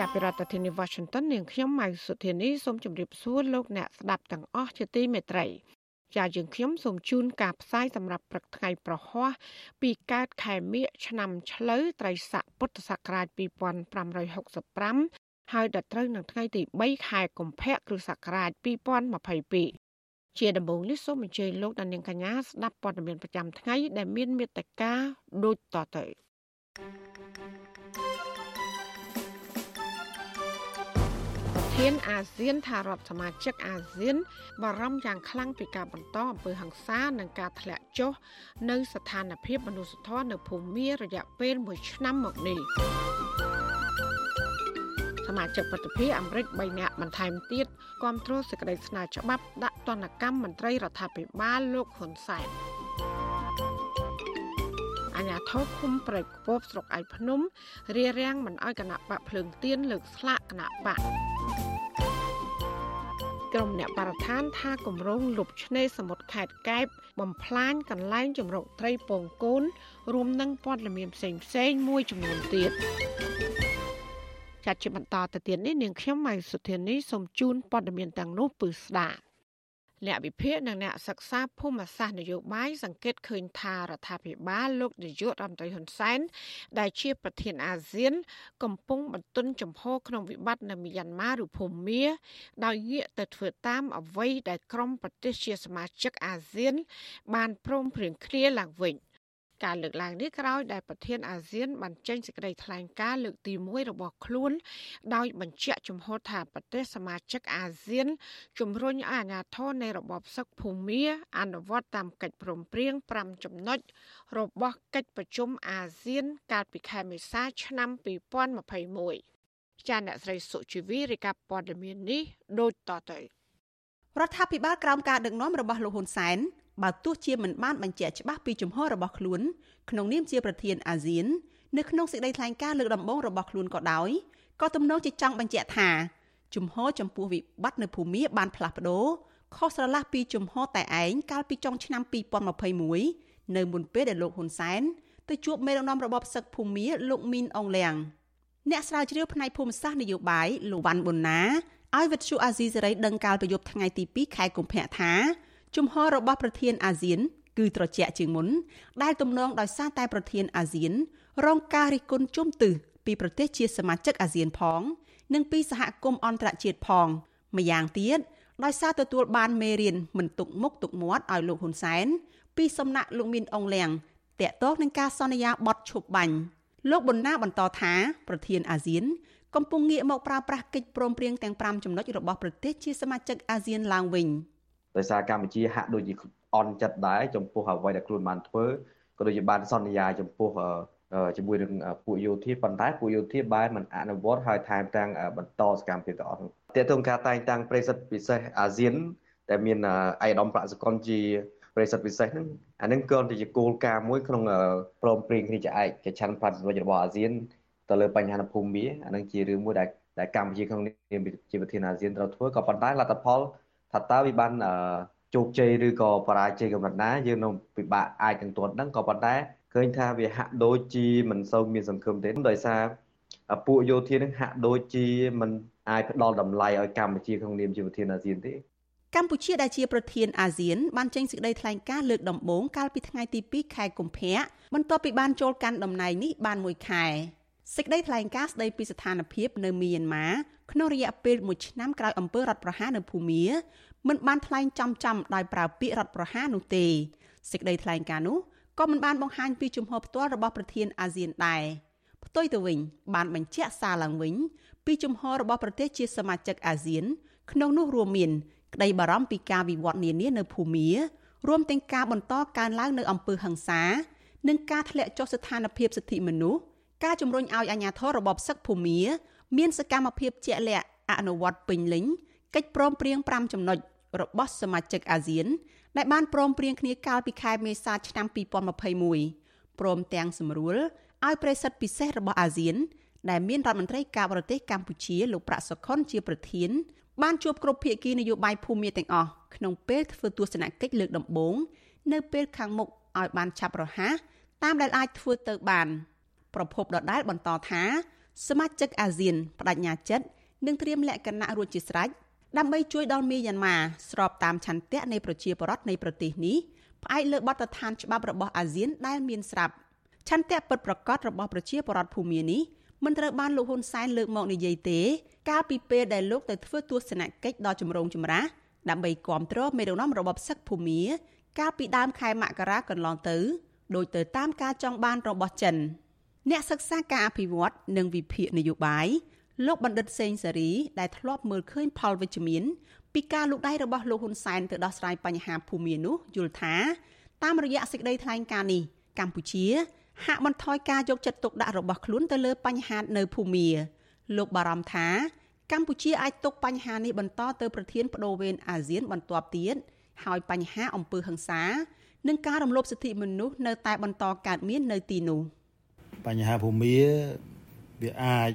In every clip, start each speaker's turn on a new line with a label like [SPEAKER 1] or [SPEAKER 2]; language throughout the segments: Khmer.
[SPEAKER 1] ចាប់ពីរដ្ឋធានី Washington នាងខ្ញុំម៉ៅសុធានីសូមជម្រាបសួរលោកអ្នកស្ដាប់ទាំងអស់ជាទីមេត្រីចាយើងខ្ញុំសូមជូនការផ្សាយសម្រាប់ព្រឹកថ្ងៃប្រហ័សពីកើតខែមិញឆ្នាំឆ្លូវត្រីស័កពុទ្ធសករាជ2565ហើយដល់ត្រូវនឹងថ្ងៃទី3ខែកុម្ភៈគ្រិស្តសករាជ2022ជាដំបូងនេះសូមអញ្ជើញលោកដានៀងកញ្ញាស្ដាប់ព័ត៌មានប្រចាំថ្ងៃដែលមានមេត្តាដូចតទៅ thank you ធានអាស៊ានថារដ្ឋសមាជិកអាស៊ាន បារម្ភយ៉ាងខ្លាំងពីការបន្តអំពើហិង្សានិងការធ្លាក់ចុះនៅស្ថានភាពមនុស្សធម៌នៅភូមារយៈពេល1ឆ្នាំមកនេះសមាជិកប្រតិភិអាមេរិក3នាក់បន្ថែមទៀតគាំទ្រសេចក្តីស្នើច្បាប់ដាក់ទណ្ឌកម្មមន្ត្រីរដ្ឋាភិបាលលោកហ៊ុនសែនអាញាធរឃុំប្រែកគប់ស្រុកឯភ្នំរារាំងមិនអោយគណៈបកភ្លើងទៀនលើកស្លាកគណៈបក ក្រុមអ្នកបរិស្ថានថាគម្រោងលុបឆ្នេរសមុទ្រខេត្តកែបបំផ្លាញកន្លែងជំរកត្រីពងកូន រួមនឹងព័ត៌មានផ្សេងផ្សេងមួយចំនួនទៀតចាត់ជាបន្តទៅទៀតនេះនាងខ្ញុំម៉ៃសុធានីសូមជូនព័ត៌មានទាំងនោះពឺស្ដាប់ អ្នកវិភាគនិងអ្នកសិក្សាភូមិសាស្ត្រនយោបាយសង្កេតឃើញថារដ្ឋាភិបាលលោកនាយករដ្ឋមន្ត្រីហ៊ុនសែនដែលជាប្រធានអាស៊ាន កំពុងបន្ទន់ចំហក្នុងវិបត្តិនៅមីយ៉ាន់ម៉ាឬភូមាដោយងាកទៅធ្វើតាមអ្វីដែលក្រុមប្រទេសជាសមាជិកអាស៊ាន បានព្រមព្រៀងគ្នាឡើងវិញ។ ការលើកឡើងនេះក្រោយដែលប្រធានអាស៊ានបានចេញសេចក្តីថ្លែងការណ៍លើកទី1របស់ខ្លួន ដោយបញ្ជាក់ជំហរថាប្រទេសសមាជិកអាស៊ានជំរុញឲ្យអាជ្ញាធរនៃរបបសឹកភូមាអនុវត្តតាមកិច្ចព្រមព្រៀង5ចំណុចរបស់កិច្ចប្រជុំអាស៊ាន កាលពីខែមេសាឆ្នាំ2021ចាអ្នកស្រីសុជីវីរាយការណ៍ព័ត៌មាននេះដូចតទៅ
[SPEAKER 2] រដ្ឋាភិបាលក្រោមការដឹកនាំរបស់លោកហ៊ុនសែន បើទោះជាមិនបានបញ្ជាក់ច្បាស់ពីជំហររបស់ខ្លួនក្នុងនាមជាប្រធានអាស៊ាននៅក្នុងសេចក្តីថ្លែងការណ៍លើកដំបូងរបស់ខ្លួនក៏ដោយក៏ទំនងជាចង់បញ្ជាក់ថាជំហរចំពោះវិបត្តិនៅភូមាបានផ្លាស់ប្ដូរខុសស្រឡះពីជំហរតែឯងកាលពីចុងឆ្នាំ2021នៅមុនពេលដែលលោកហ៊ុនសែនទៅជួបមេដឹកនាំរបបសឹកភូមាលោកមីនអងលៀងអ្នកស្រាវជ្រាវផ្នែកភូមិសាស្ត្រនយោបាយលោកវ៉ាន់ប៊ុនណាឲ្យវិទ្យុអាស៊ីសេរីដឹងកាលពីយប់ថ្ងៃទី2ខែកុម្ភៈថា ជំហររបស់ប្រធានអាស៊ាន គឺត្រជាក់ជាងមុន ដែលទំនងដោយសារតែប្រធានអាស៊ាន រងការរិះគន់ជុំទិសពីប្រទេសជាសមាជិកអាស៊ានផង និងពីសហគមន៍អន្តរជាតិផងម្យ៉ាងទៀតដោយសារទទួលបានមេរៀនមិនទុកមុខទុកមាត់ឲ្យលោកហ៊ុនសែនពីសំណាក់លោកមីនអងលៀងតាក់ទងនឹងការសន្យាបត់ឈប់បាញ់លោកប៊ុនណាបន្តថាប្រធានអាស៊ាន កំពុងងាកមកប្រើប្រាស់កិច្ចព្រមព្រៀងទាំង5ចំណុចរបស់ប្រទេសជាសមាជិកអាស៊ានឡើងវិញ។
[SPEAKER 3] ដោយសារកម្ពុជាហាក់ដូចជាអន់ចិត្តដែរចំពោះអ្វីដែលខ្លួនបានធ្វើក៏ដូចជាបានសន្យាចំពោះជាមួយនឹងពួកយោធាប៉ុន្តែពួកយោធាបែរមិនអនុវត្តហើយថែមទាំងបន្តសកម្មភាពទាំងអស់នោះទាក់ទងការតែងតាំងប្រិសិទ្ធពិសេសអាស៊ានដែលមានអៃដាមប្រាក់សកលជាប្រិសិទ្ធពិសេសហ្នឹងអានឹងក៏ជាគោលការណ៍មួយក្នុងព្រមព្រៀងគ្នាជាឯកឆន្ទផ្លាត់សម្រេចរបស់អាស៊ានទៅលើបញ្ហានៅភូមិមាអានឹងជារឿងមួយដែលដែលកម្ពុជាក្នុងនាមជាប្រធានអាស៊ានត្រូវធ្វើក៏ប៉ុន្តែលទ្ធផល ថាតើវាបានជោគជ័យឬក៏បរាជ័យកម្រិតណាយើងនៅពិបាកអាចនឹងទាត់ដឹងក៏ប៉ុន្តែឃើញថាវាហាក់ដូចជាមិនសូវមានសង្ឃឹមទេដោយសារពួកយោធានឹងហាក់ដូចជាមិនអាចផ្ដល់តម្លៃឲ្យកម្ពុជាក្នុងនាមជាប្រធានអាស៊ានទេ
[SPEAKER 2] កម្ពុជាដែលជាប្រធានអាស៊ានបានចេញសេចក្តីថ្លែងការណ៍លើកដំបូងកាលពីថ្ងៃទី2ខែកុម្ភៈបន្ទាប់ពីបានចូលកាន់តំណែងនេះបានមួយខែ សេចក្តីថ្លែងការណ៍ស្តីពីស្ថានភាពនៅមីយ៉ាន់ម៉ាក្នុងរយៈពេល1ឆ្នាំក្រោយអំពើរដ្ឋប្រហារនៅភូមាមិនបានថ្លែងចំចំដោយប្រើពាក្យរដ្ឋប្រហារនោះទេសេចក្តីថ្លែងការណ៍នោះក៏មិនបានបង្ហាញពីជំហរផ្ទាល់របស់ប្រធានអាស៊ានដែរផ្ទុយទៅវិញ បានបញ្ជាក់សារឡើងវិញ ពីជំហររបស់ប្រទេសជាសមាជិកអាស៊ាន ក្នុងនោះរួមមាន ក្តីបារម្ភពីការវិវត្តនានានៅភូមារួមទាំងការបន្តកើនឡើងនៅអំពើហិង្សា និងការធ្លាក់ចុះស្ថានភាពសិទ្ធិមនុស្ស ការជំរុញឲ្យអាជ្ញាធររបបសឹកភូមាមានសកម្មភាពជាក់លាក់អនុវត្តពេញលេញកិច្ចព្រមព្រៀង5ចំណុចរបស់សមាជិកអាស៊ាន ដែលបានព្រមព្រៀងគ្នាកាលពីខែមេសាឆ្នាំ2021ព្រមទាំងសម្រួលឲ្យប្រិស័ទពិសេសរបស់អាស៊ាន ដែលមានរដ្ឋមន្ត្រីការបរទេសកម្ពុជាលោកប្រាក់សុខុនជាប្រធានបានជួបគ្រប់ភាគីនយោបាយភូមិទាំងអស់ក្នុងពេលធ្វើទស្សនកិច្ចលើកដំបូងនៅពេលខាងមុខឲ្យបានឆាប់រហ័សតាមដែលអាចធ្វើទៅបាន ប្រពន្ធដដែលបន្តថាសមាជិកអាស៊ានបដិញ្ញាចិត្តនឹងត្រៀមលក្ខណៈរួចជាស្រេចដើម្បីជួយដល់មីយ៉ាន់ម៉ាស្របតាមឆន្ទៈនៃប្រជាពលរដ្ឋនៃប្រទេសនេះផ្អែកលើបទដ្ឋានច្បាប់របស់អាស៊ានដែលមានស្រាប់ឆន្ទៈពិតប្រាកដរបស់ប្រជាពលរដ្ឋភូមានេះមិនត្រូវបានលោកហ៊ុនសែនលើកមកនិយាយទេ កាលពីពេលដែលលោកទៅធ្វើទស្សនកិច្ចដល់ជំរងចម្រាស់ដើម្បីគ្រប់គ្រងមេដឹកនាំរបបសឹកភូមា កាលពីដើមខែមករាកន្លងទៅ ដោយទៅតាមការចង់បានរបស់ចិន អ្នកសិក្សាការអភិវឌ្ឍនិងវិភាគនយោបាយលោកបណ្ឌិតសេងសេរីដែលធ្លាប់មើលឃើញផលវិជ្ជមានពីការលូកដៃរបស់លោកហ៊ុនសែនទៅដោះស្រាយបញ្ហាភូមិនោះយល់ថាតាមរយៈសេចក្តីថ្លែងការណ៍នេះកម្ពុជា ហាក់បន្ថយការយកចិត្តទុកដាក់របស់ខ្លួនទៅលើបញ្ហានៅភូមិលោកបារម្ភថា កម្ពុជាអាចទុកបញ្ហានេះបន្តទៅប្រធានបដូវវេនអាស៊ានបន្ទាប់ទៀតហើយបញ្ហាអំពើហិង្សា និងការរំលោភសិទ្ធិមនុស្សនៅតែបន្តកើតមាននៅទីនោះ
[SPEAKER 4] បញ្ហាភូមិវាអាច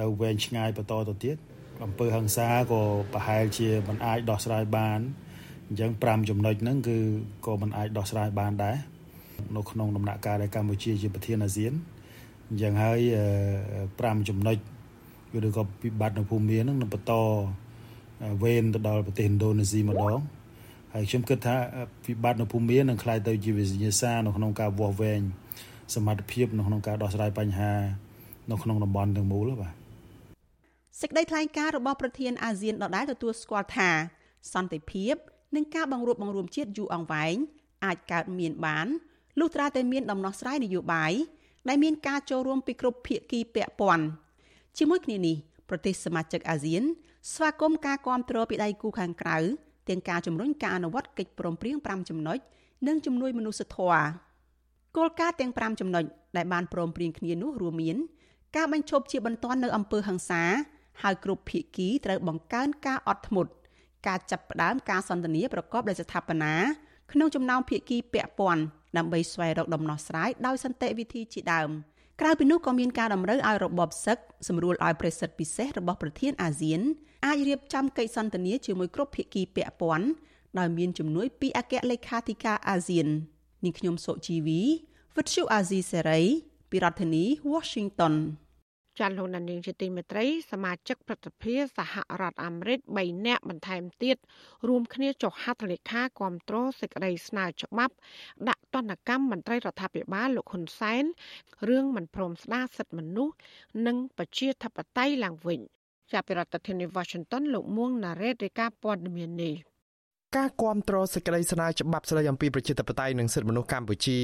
[SPEAKER 4] នៅវែងឆ្ងាយបន្តទៅទៀតអំពើហិង្សាក៏ប្រហែលជាមិនអាចដោះស្រាយបានអញ្ចឹង5ចំណុចហ្នឹងគឺក៏មិនអាចដោះស្រាយបានដែរនៅក្នុងដំណាក់កាលដែលកម្ពុជាជាប្រធានអាស៊ានអញ្ចឹងហើយ5ចំណុចឬក៏វិបត្តិនៅភូមិហ្នឹងនឹងបន្តវេនទៅដល់ប្រទេសឥណ្ឌូនេស៊ីម្ដងហើយខ្ញុំគិតថាវិបត្តិនៅភូមិនឹងคล้ายទៅជាវិញ្ញាសានៅក្នុងការវាស់វែង សមត្ថភាពនៅក្នុងការដោះស្រាយបញ្ហា នៅក្នុងតំបន់ទាំងមូលបាទ
[SPEAKER 2] សេចក្តីថ្លែងការណ៍របស់ប្រធានអាស៊ានដដែលទទួលស្គាល់ថាសន្តិភាពនិងការបង្រួបបង្រួមជាតិយូរអង្វែងអាចកើតមានបានលុះត្រាតែមានដំណោះស្រាយនយោបាយដែលមានការចូលរួមពីគ្រប់ភាគីពាក់ព័ន្ធជាមួយគ្នានេះប្រទេសសមាជិកអាស៊ាន ស្វាគមន៍ការគាំទ្រពីដៃគូខាងក្រៅទាំងការជំរុញការអនុវត្តកិច្ចព្រមព្រៀង5ចំណុចនិងជំនួយមនុស្សធម៌ គោលការណ៍ទាំង5ចំណុចដែលបានព្រមព្រៀងគ្នានោះរួមមានការបញ្ឈប់ជាបន្ទាន់នៅអំពើហិង្សាហើយគ្រប់ភាគីត្រូវបង្កើនការអត់ធ្មត់ការចាប់ផ្ដើមការសន្ទនាប្រកបដោយស្ថាបនាក្នុងចំណោមភាគីពាក់ព័ន្ធដើម្បីស្វែងរកដំណោះស្រាយដោយសន្តិវិធីជាដើមក្រៅពីនោះក៏មានការតម្រូវឲ្យរបបសឹកសម្រួលឲ្យប្រេសិតពិសេសរបស់ប្រធានអាស៊ានអាចរៀបចំកិច្ចសន្ទនាជាមួយគ្រប់ភាគីពាក់ព័ន្ធដោយមានជំនួយពីអគ្គលេខាធិការអាស៊ាន នាងខ្ញុំសុជីវីវិទ្យុអាស៊ីសេរីពីរដ្ឋធានី Washington
[SPEAKER 1] ចាលោកនាងជាទីមេត្រីសមាជិកប្រតិភិសហរដ្ឋអាមេរិក3នាក់បន្ថែមទៀតរួមគ្នាចុះហត្ថលេខាគាំទ្រសេចក្តីស្នើច្បាប់ ដាក់ទណ្ឌកម្មមន្ត្រីរដ្ឋាភិបាលលោកហ៊ុនសែនរឿងមិនព្រមស្ដារសិទ្ធិមនុស្សនិងប្រជាធិបតេយ្យឡើងវិញចាប់ពីរដ្ឋធានី Washington លោកមួងណារ៉េតរាយការណ៍ព័ត៌មាននេះ
[SPEAKER 5] ការគ្រប់គ្រងសេចក្តីស្នើច្បាប់ស្តីអំពីប្រជាធិបតេយ្យនិងសិទ្ធិមនុស្សកម្ពុជា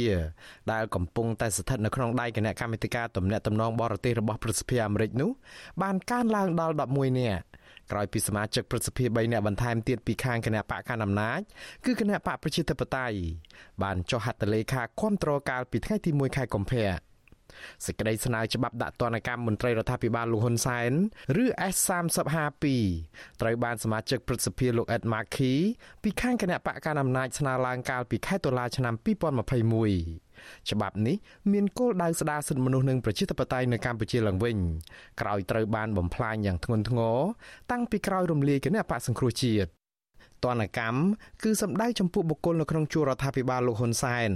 [SPEAKER 5] ដែលកំពុងតែស្ថិតនៅក្នុងដៃគណៈកម្មាធិការទំនាក់ទំនងបរទេសរបស់ប្រសិទ្ធិអាមេរិកនោះបានកើនឡើងដល់11នាក់ក្រោយពីសមាជិកប្រសិទ្ធិ3នាក់បន្ថែមទៀតពីខាងគណៈបកកណ្ដាលអំណាចគឺគណៈបកប្រជាធិបតេយ្យបានចុះហត្ថលេខាគ្រប់គ្រងកាលពីថ្ងៃទី1ខែកុម្ភៈ សេចក្តីស្នើច្បាប់ដាក់ទណ្ឌកម្មមន្ត្រីរដ្ឋាភិបាលលោកហ៊ុនសែនឬ S3052 ត្រូវបានសមាជិកព្រឹទ្ធសភាលោកអេតម៉ាឃីពីខាងគណៈបកកណ្ដាលអំណាចស្នើឡើងកាលពីខែតុលាឆ្នាំ2021ច្បាប់នេះមានគោលដៅស្ដារសិទ្ធិមនុស្សនិងប្រជាធិបតេយ្យនៅកម្ពុជាឡើងវិញក្រោយត្រូវបានបំផ្លាញយ៉ាងធ្ងន់ធ្ងរតាំងពីក្រោយរំលាយគណៈបកសង្គ្រោះជាតិ ទណ្ឌកម្មគឺសម្ដៅចំពោះបុគ្គលនៅក្នុងជួររដ្ឋាភិបាលលោកហ៊ុនសែន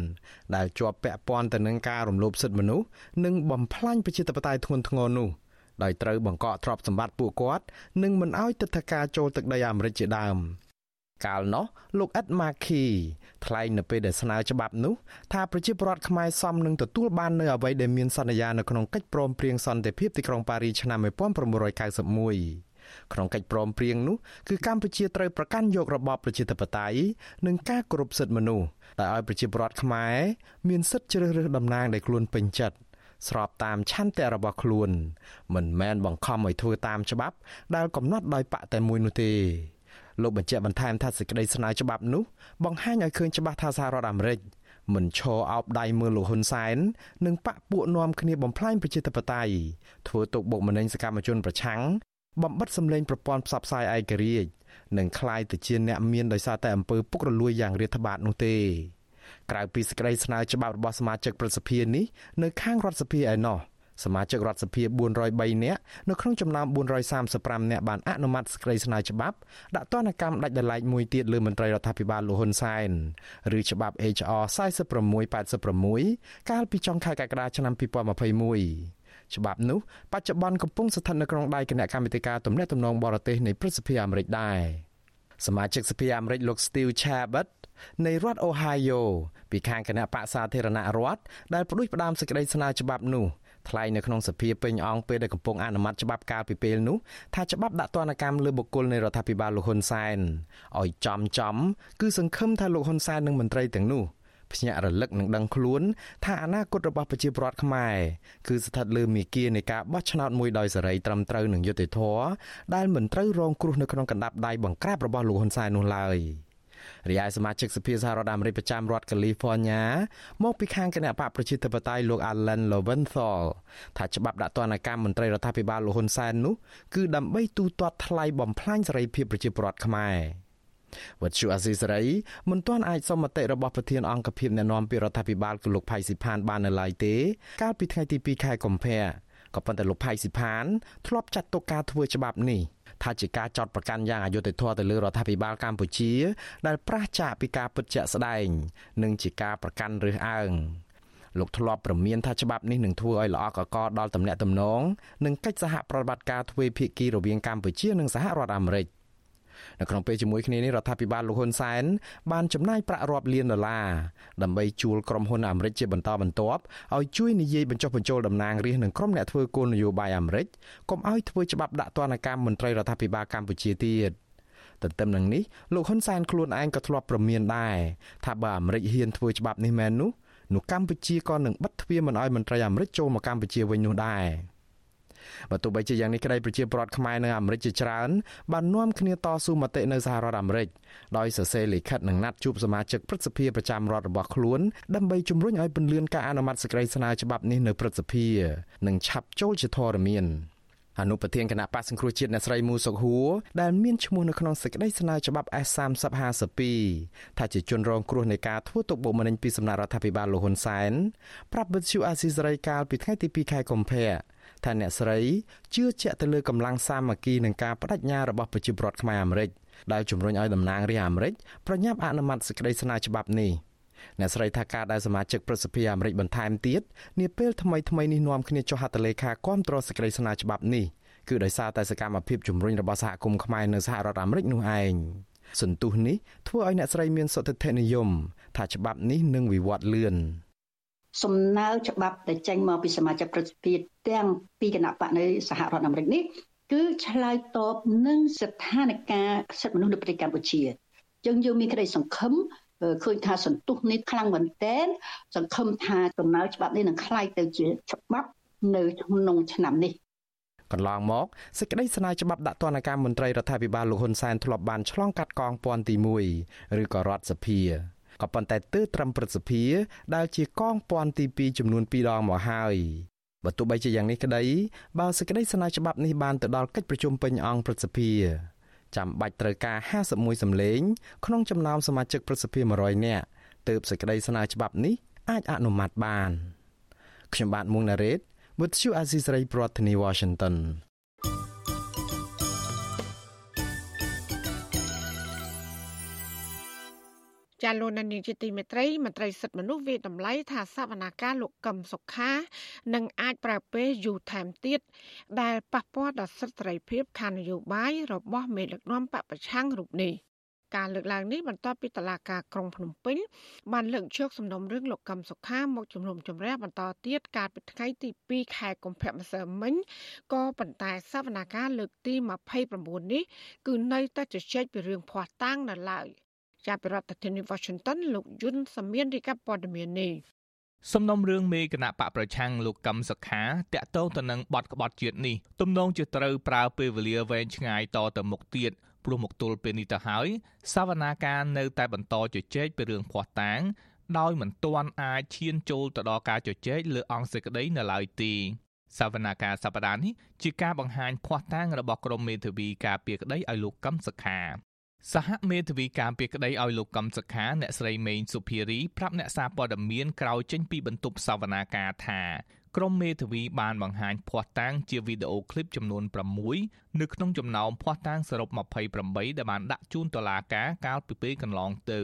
[SPEAKER 5] ដែលជាប់ពាក់ព័ន្ធទៅនឹងការរំលោភសិទ្ធិមនុស្សនិងបំផ្លាញប្រជាធិបតេយ្យធ្ងន់ធ្ងរនោះដោយត្រូវបង្កកទ្រព្យសម្បត្តិពួកគាត់និងមិនអោយទឹកធការចូលទឹកដីអាមេរិកជាដើមកាលនោះលោកអ៊ិតម៉ាឃីថ្លែងនៅពេលដែលស្នើច្បាប់នោះថាប្រជាពលរដ្ឋខ្មែរសមនឹងទទួលបាននៅអ្វីដែលមានសន្យានៅក្នុងកិច្ចព្រមព្រៀងសន្តិភាពទីក្រុងប៉ារីឆ្នាំ1991 ក្នុងកិច្ចព្រមព្រៀងនោះគឺកម្ពុជាត្រូវប្រកាន់យករបបប្រជាធិបតេយ្យនិងការគោរពសិទ្ធិមនុស្សដែលឲ្យប្រជាពលរដ្ឋខ្មែរមានសិទ្ធិជ្រើសរើសតំណាងដែលខ្លួនពេញចិត្តស្របតាមឆន្ទៈរបស់ខ្លួន មិនមែនបង្ខំឲ្យធ្វើតាមច្បាប់ដែលកំណត់ដោយបកតែមួយនោះទេលោកបញ្ជាក់បន្ថែមថាសេចក្តីស្នើច្បាប់នោះបង្ហាញឲ្យឃើញច្បាស់ថាសហរដ្ឋអាមេរិកមិនឈរអោបដៃមើលលោកហ៊ុនសែននិងបកពួកនាំគ្នាបំផ្លាញប្រជាធិបតេយ្យធ្វើទុកបុកម្នេញសកម្មជនប្រឆាំង បំបិតសម្លេងប្រព័ន្ធផ្សព្វផ្សាយឯករាជ្យនិងคล้ายទៅជាអ្នកមានដោយសារតែអំពើពុករលួយយ៉ាងរាតត្បាតនោះទេក្រៅពីសេចក្តីស្នើច្បាប់របស់សមាជិកប្រសិទ្ធិនេះនៅខាងរដ្ឋសភាឯណោះសមាជិករដ្ឋសភា403នាក់នៅក្នុងចំណោម435នាក់បានអនុម័តសេចក្តីស្នើច្បាប់ដាក់ទណ្ឌកម្មដាច់ដោយឡែកមួយទៀតលើមន្ត្រីរដ្ឋាភិបាលលោកហ៊ុនសែនឬច្បាប់ HR 4686កាលពីចុងខែកក្កដាឆ្នាំ2021 ច្បាប់នោះបច្ចុប្បន្នកំពុងស្ថិតនៅក្នុងដៃគណៈកម្មាធិការទំនាក់ទំនងបរទេសនៃព្រឹទ្ធសភាអាមេរិកដែរសមាជិកសភាអាមេរិកលោក Steve Chabot នៃរដ្ឋ Ohio ពីខាងគណៈបកសាធារណរដ្ឋដែលផ្ដួចផ្ដើមសេចក្តីស្នើច្បាប់នោះថ្លែងនៅក្នុងសភាពេញអង្គពេលដែលកំពុងអនុម័តច្បាប់កាលពីពេលនោះថាច្បាប់ដាក់ទណ្ឌកម្មលើបុគ្គលនៃរដ្ឋាភិបាលលោកហ៊ុនសែនឲ្យចំចំគឺសង្ឃឹមថាលោកហ៊ុនសែននិងមន្ត្រីទាំងនោះ ភ្ញាក់រលឹកនឹងដឹងខ្លួនថាអនាគតរបស់ប្រជាពលរដ្ឋខ្មែរគឺស្ថិតលើមីគានៃការបោះឆ្នោតមួយដោយសេរីត្រឹមត្រូវនិងយុត្តិធម៌ដែលមិនត្រូវរងគ្រោះនៅក្នុងកណ្ដាប់ដៃបង្ក្រាបរបស់លោកហ៊ុនសែននោះឡើយ។រីឯសមាជិកសភាសហរដ្ឋអាមេរិកប្រចាំរដ្ឋកាលីហ្វ័រញ៉ាមកពីខាងគណៈបកប្រជាធិបតេយ្យលោក Alan Lowenthal ថាច្បាប់ដាក់ទណ្ឌកម្មមន្ត្រីរដ្ឋាភិបាលលោកហ៊ុនសែននោះគឺដើម្បីទូទាត់ថ្លៃបំផ្លាញសេរីភាពប្រជាពលរដ្ឋខ្មែរ វត្តជូអាស៊ីសេរីមិនទាន់អាចសុំមតិរបស់ប្រធានអង្គភិបអ្នកណែនាំពីរដ្ឋាភិបាលគឺលោកផៃស៊ីផានបាននៅឡើយទេ កាលពីថ្ងៃទី2ខែកុម្ភៈក៏ប៉ុន្តែលោកផៃស៊ីផានធ្លាប់ចាត់ទុកការធ្វើច្បាប់នេះថាជាការចោទប្រកាន់យ៉ាងអយុត្តិធម៌ទៅលើរដ្ឋាភិបាលកម្ពុជា ដែលប្រឆាចពីការពិតជាក់ស្ដែង និងជាការប្រកាន់រើសអើងលោកធ្លាប់ប្រមានថាច្បាប់នេះនឹងធ្វើឲ្យល្អកកដល់ទំនាក់ទំនងនិងកិច្ចសហប្រតិបត្តិការទ្វេភាគីរវាងកម្ពុជានិងសហរដ្ឋអាមេរិក។ នៅក្នុងពេលជាមួយគ្នានេះរដ្ឋាភិបាលលោកហ៊ុនសែនបានចំណាយប្រាក់រាប់លានដុល្លារដើម្បីជួលក្រុមហ៊ុនអាមេរិកជាបន្តបន្ទាប់ឲ្យជួយនិយាយបញ្ចុះបញ្ចូលតំណាងរាស្ត្រនិងក្រុមអ្នកធ្វើគោលនយោបាយអាមេរិកកុំឲ្យធ្វើច្បាប់ដាក់ទណ្ឌកម្មមន្ត្រីរដ្ឋាភិបាលកម្ពុជាទៀតទន្ទឹមនឹងនេះលោកហ៊ុនសែនខ្លួនឯងក៏ធ្លាប់ប្រមានដែរថាបើអាមេរិកហ៊ានធ្វើច្បាប់នេះមែននោះនោះកម្ពុជាក៏នឹងបិទទ្វារមិនឲ្យមន្ត្រីអាមេរិកចូលមកកម្ពុជាវិញនោះដែរ។ បើទោះបីជាយ៉ាងនេះក្តីប្រជាពលរដ្ឋខ្មែរនៅអាមេរិកជាច្រើនបាននាំគ្នាតស៊ូមតិនៅសហរដ្ឋអាមេរិកដោយសរសេរលិខិតនិងណាត់ជួបសមាជិកព្រឹទ្ធសភាប្រចាំរដ្ឋរបស់ខ្លួនដើម្បីជំរុញឲ្យពន្យាការអនុម័តសេចក្តីស្នើច្បាប់នេះនៅព្រឹទ្ធសភានិងឆាប់ចូលជាធរមានអនុប្រធានគណៈបកសង្គ្រោះជាតិអ្នកស្រីមូសុកហួរដែលមានឈ្មោះនៅក្នុងសេចក្តីស្នើច្បាប់ S3052 ថាជាជនរងគ្រោះនៃការធ្វើទុកបុកម្នេញពីសំណាក់រដ្ឋាភិបាលលោកហ៊ុនសែនប្រាប់វិទ្យុអាស៊ីសេរីកាលពីថ្ងៃទី2ខែកុម្ភៈ ថាអ្នកស្រីជឿជាក់ទៅលើកម្លាំងសាមគ្គីនិងការបដិញ្ញារបស់ប្រជាពលរដ្ឋខ្មែរអាមេរិកដែលជំរុញឲ្យតំណាងរាស្ត្រអាមេរិកប្រញាប់អនុម័តសេចក្តីស្នើច្បាប់នេះអ្នកស្រីថាការដែលសមាជិកប្រសិទ្ធិអាមេរិកបន្ថែមទៀតនាពេលថ្មីថ្មីនេះនាំគ្នាចុះហត្ថលេខាគាំទ្រសេចក្តីស្នើច្បាប់នេះគឺដោយសារតែសកម្មភាពជំរុញរបស់សហគមន៍ខ្មែរនៅសហរដ្ឋអាមេរិកនោះឯងសន្ទុះនេះធ្វើឲ្យអ្នកស្រីមានសុទ្ធិដ្ឋិនិយមថាច្បាប់នេះនឹងវិវត្តលឿន
[SPEAKER 6] សំណើច្បាប់ដែលចេញមកពីសមាជិកប្រតិភិទាំងពីគណៈបកនៅសហរដ្ឋអាមេរិកនេះគឺឆ្លើយតបនឹងស្ថានភាពសិទ្ធិមនុស្សនៅប្រទេសកម្ពុជាយើងយើងមានក្តីសង្ឃឹមឃើញថាសន្ទុះនេះខ្លាំងមែនទែនសង្ឃឹមថាដំណើរច្បាប់នេះនឹងคล้ายទៅជាច្បាប់នៅក្នុងឆ្នាំនេះ
[SPEAKER 5] កន្លងមកសេចក្តីស្នើច្បាប់ដាក់ទណ្ឌកម្មមន្ត្រីរដ្ឋាភិបាលលោកហ៊ុនសែនធ្លាប់បានឆ្លងកាត់កងពន្ធទី1ឬក៏រដ្ឋសភា ក៏ប៉ុន្តែទើបត្រឹមព្រឹទ្ធសភា ដែលជាកងពន្ធទី2ចំនួន2ដងមកហើយបើទោះបីជាយ៉ាងនេះក្តីបើសេចក្តីស្នើច្បាប់នេះបានទៅដល់កិច្ចប្រជុំពេញអង្គព្រឹទ្ធសភាចាំបាច់ត្រូវការ51សម្លេង ក្នុងចំណោមសមាជិកព្រឹទ្ធសភា100នាក់ទើបសេចក្តីស្នើច្បាប់នេះអាចអនុម័តបានខ្ញុំបាទមុងណារ៉េត With you Aziz Ray ប្រធានាទី Washington
[SPEAKER 1] ចាលោកនានីជាទីមេត្រីមន្ត្រីសិទ្ធិមនុស្សវាតម្លៃថាសវនាការលោកកឹមសុខានឹងអាចប្រើពេលយូរថែមទៀតដែលប៉ះពាល់ដល់សិទ្ធិសេរីភាពខាងនយោបាយរបស់មេដឹកនាំបពប្រឆាំងរូបនេះការលើកឡើងនេះបន្ទាប់ពីតឡាការក្រុងភ្នំពេញបានលើកជោគសំណុំរឿងលោកកឹមសុខាមកជំនុំជម្រះបន្តទៀតកាលពីថ្ងៃទី2ខែកុម្ភៈម្សិលមិញក៏ប៉ុន្តែសវនាការលើកទី29នេះគឺនៅតែជជែកពីរឿងភ័ស្តុតាងនៅឡើយ។ ចាប់ពីរដ្ឋធានី Washington លោកយុនសាមៀនរាយការណ៍ព័ត៌មាននេះ
[SPEAKER 7] សំណុំរឿងមេគណៈបកប្រឆាំងលោកកឹមសុខាតាក់ទងទៅនឹងបទក្បត់ជាតិនេះទំនងជាត្រូវប្រើពេលវេលាវែងឆ្ងាយតទៅមុខទៀតព្រោះមកទល់ពេលនេះទៅហើយសវនាការនៅតែបន្តជជែកពីរឿងភ័ស្តុតាងដោយមិនទាន់អាចឈានចូលទៅដល់ការជជែកលើអង្គសេចក្តីនៅឡើយទេសវនាការសប្តាហ៍នេះជាការបង្ហាញភ័ស្តុតាងរបស់ក្រមមេធាវីការពារក្តីឲ្យលោកកឹមសុខា សហមេធាវីការពារក្តីឲ្យលោកកឹមសុខាអ្នកស្រីមេងសុភារីប្រាប់អ្នកសារព័ត៌មានក្រោយចេញពីបន្ទប់សវនាការថាក្រុមមេធាវីបានបង្ហាញភ័ស្តុតាងជាវីដេអូឃ្លីបចំនួន6នៅក្នុងចំណោមភ័ស្តុតាងសរុប28ដែលបានដាក់ជូនតុលាការកាលពីពេលកន្លងទៅ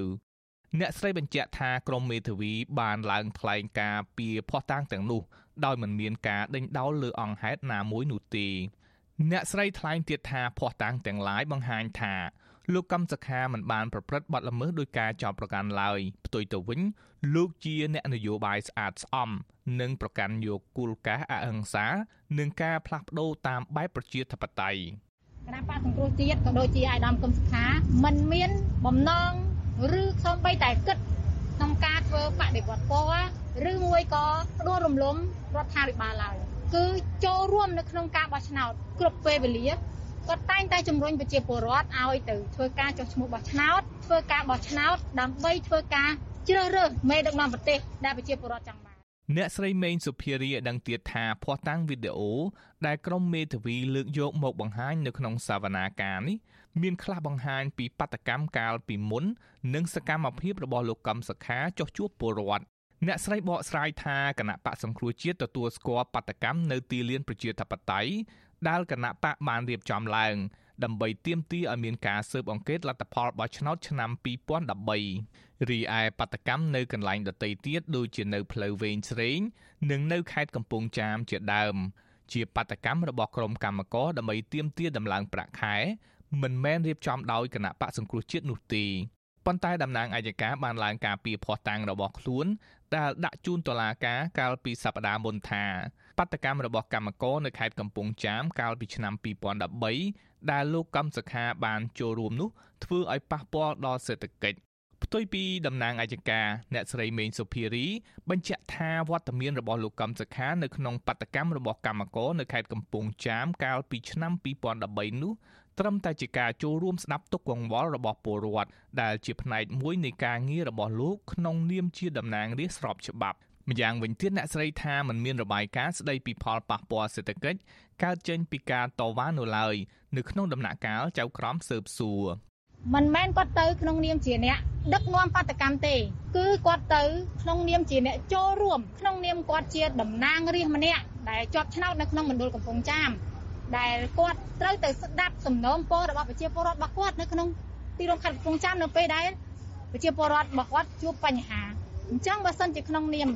[SPEAKER 7] អ្នកស្រីបញ្ជាក់ថាក្រុមមេធាវីបានឡើងថ្លែងការពីភ័ស្តុតាងទាំងនោះដោយមិនមានការដេញដោលលើអង្គហេតុណាមួយនោះទេអ្នកស្រីថ្លែងទៀតថាភ័ស្តុតាងទាំងឡាយបង្ហាញថា លោកកម្មសខាមិនបានប្រព្រឹត្តបទល្មើសដោយការចោទប្រកាន់ឡើយផ្ទុយទៅវិញលោកជាអ្នកនយោបាយស្អាតស្អំនិងប្រកាន់យកគោលការណ៍អហិង្សានិងការផ្លាស់ប្ដូរតាមបែបប្រជាធិបតេយ្យ
[SPEAKER 8] គណៈបកសង្គ្រោះជាតិក៏ដូចជាអាយដាមកឹមសុខាមិនមានបំណងឬសូម្បីតែគិតក្នុងការធ្វើបដិវត្តពណ៌ឬមួយក៏ផ្ដួលរំលំរដ្ឋាភិបាលឡើយគឺចូលរួមនៅក្នុងការបោះឆ្នោតគ្រប់ពេលវេលា គាត់តែងតែជំរុញប្រជាពលរដ្ឋឲ្យទៅធ្វើការចុះឈ្មោះបោះឆ្នោតធ្វើការបោះឆ្នោតដើម្បីធ្វើការជ្រើសរើសមេដឹកនាំប្រទេសដែលប្រជាពលរដ្ឋចង់បាន
[SPEAKER 7] អ្នកស្រីមេងសុភារីឲ្យដឹងទៀតថាភ័ស្តុតាងវីដេអូដែលក្រុមមេធាវីលើកយកមកបង្ហាញនៅក្នុងសវនាការនេះមានខ្លះបង្ហាញពីបដកម្មកាលពីមុន និងសកម្មភាពរបស់លោកកឹមសុខាចុះជួបពលរដ្ឋអ្នកស្រីបកស្រាយថាគណៈបកសង្គ្រោះជាតិទទួលស្គាល់បដកម្មនៅទីលានប្រជាធិបតេយ្យ ដែលគណៈបកបានរៀបចំឡើងដើម្បីទាមទារឲ្យមានការស៊ើបអង្កេតលទ្ធផលបោះឆ្នោតឆ្នាំ2013រីឯបដកម្មនៅកន្លែងដទៃទៀតដូចជានៅផ្លូវវែងស្រេង និងនៅខេត្តកំពង់ចាមជាដើម ជាបដកម្មរបស់ក្រុមកម្មករដើម្បីទាមទារដំឡើងប្រាក់ខែមិនមែនរៀបចំដោយគណៈបកសង្គ្រោះជាតិនោះទេប៉ុន្តែតំណាងអัยការបានឡើងការពីភ័ស្តុតាងរបស់ខ្លួនដែលដាក់ជូនតុលាការកាលពីសប្តាហ៍មុនថា បដកម្មរបស់កម្មករនៅខេត្តកំពង់ចាមកាលពីឆ្នាំ2013ដែលលោកកម្មសខាបានចូលរួមនោះធ្វើឲ្យប៉ះពាល់ដល់សេដ្ឋកិច្ចផ្ទុយពីតំណាងអัยការអ្នកស្រីមេងសុភារី បញ្ជាក់ថាវត្តមានរបស់លោកកម្មសខានៅក្នុងបដកម្មរបស់កម្មករនៅខេត្តកំពង់ចាមកាលពីឆ្នាំ2013នោះត្រឹមតែជាការចូលរួមស្ដាប់ទុកកង្វល់របស់ពលរដ្ឋដែលជាផ្នែកមួយនៃការងាររបស់លោកក្នុងនាមជាតំណាងរាស្ត្រស្របច្បាប់ ម្យ៉ាងវិញទៀតអ្នកស្រីថាมันមានរបាយការណ៍ស្ដីពីផលប៉ះពាល់សេដ្ឋកិច្ចកើតចេញពីការតវ៉ានៅឡើយនៅក្នុងដំណាក់កាលចៅក្រមស៊ើបសួរ
[SPEAKER 8] មិនមែនគាត់ទៅក្នុងនាមជាអ្នកដឹកនាំបដកម្មទេ គឺគាត់ទៅក្នុងនាមជាអ្នកចូលរួមក្នុងនាមគាត់ជាតំណាងរាស្ត្រម្នាក់ដែលជាប់ឆ្នោតនៅក្នុងមណ្ឌលកំពង់ចាមដែលគាត់ត្រូវទៅស្ដាប់សំណូមពររបស់ប្រជាពលរដ្ឋរបស់គាត់នៅក្នុងទីរួមខេត្តកំពង់ចាមនៅពេលដែលប្រជាពលរដ្ឋរបស់គាត់ជួបបញ្ហា អញ្ចឹងបើសិនជាក្នុងនាម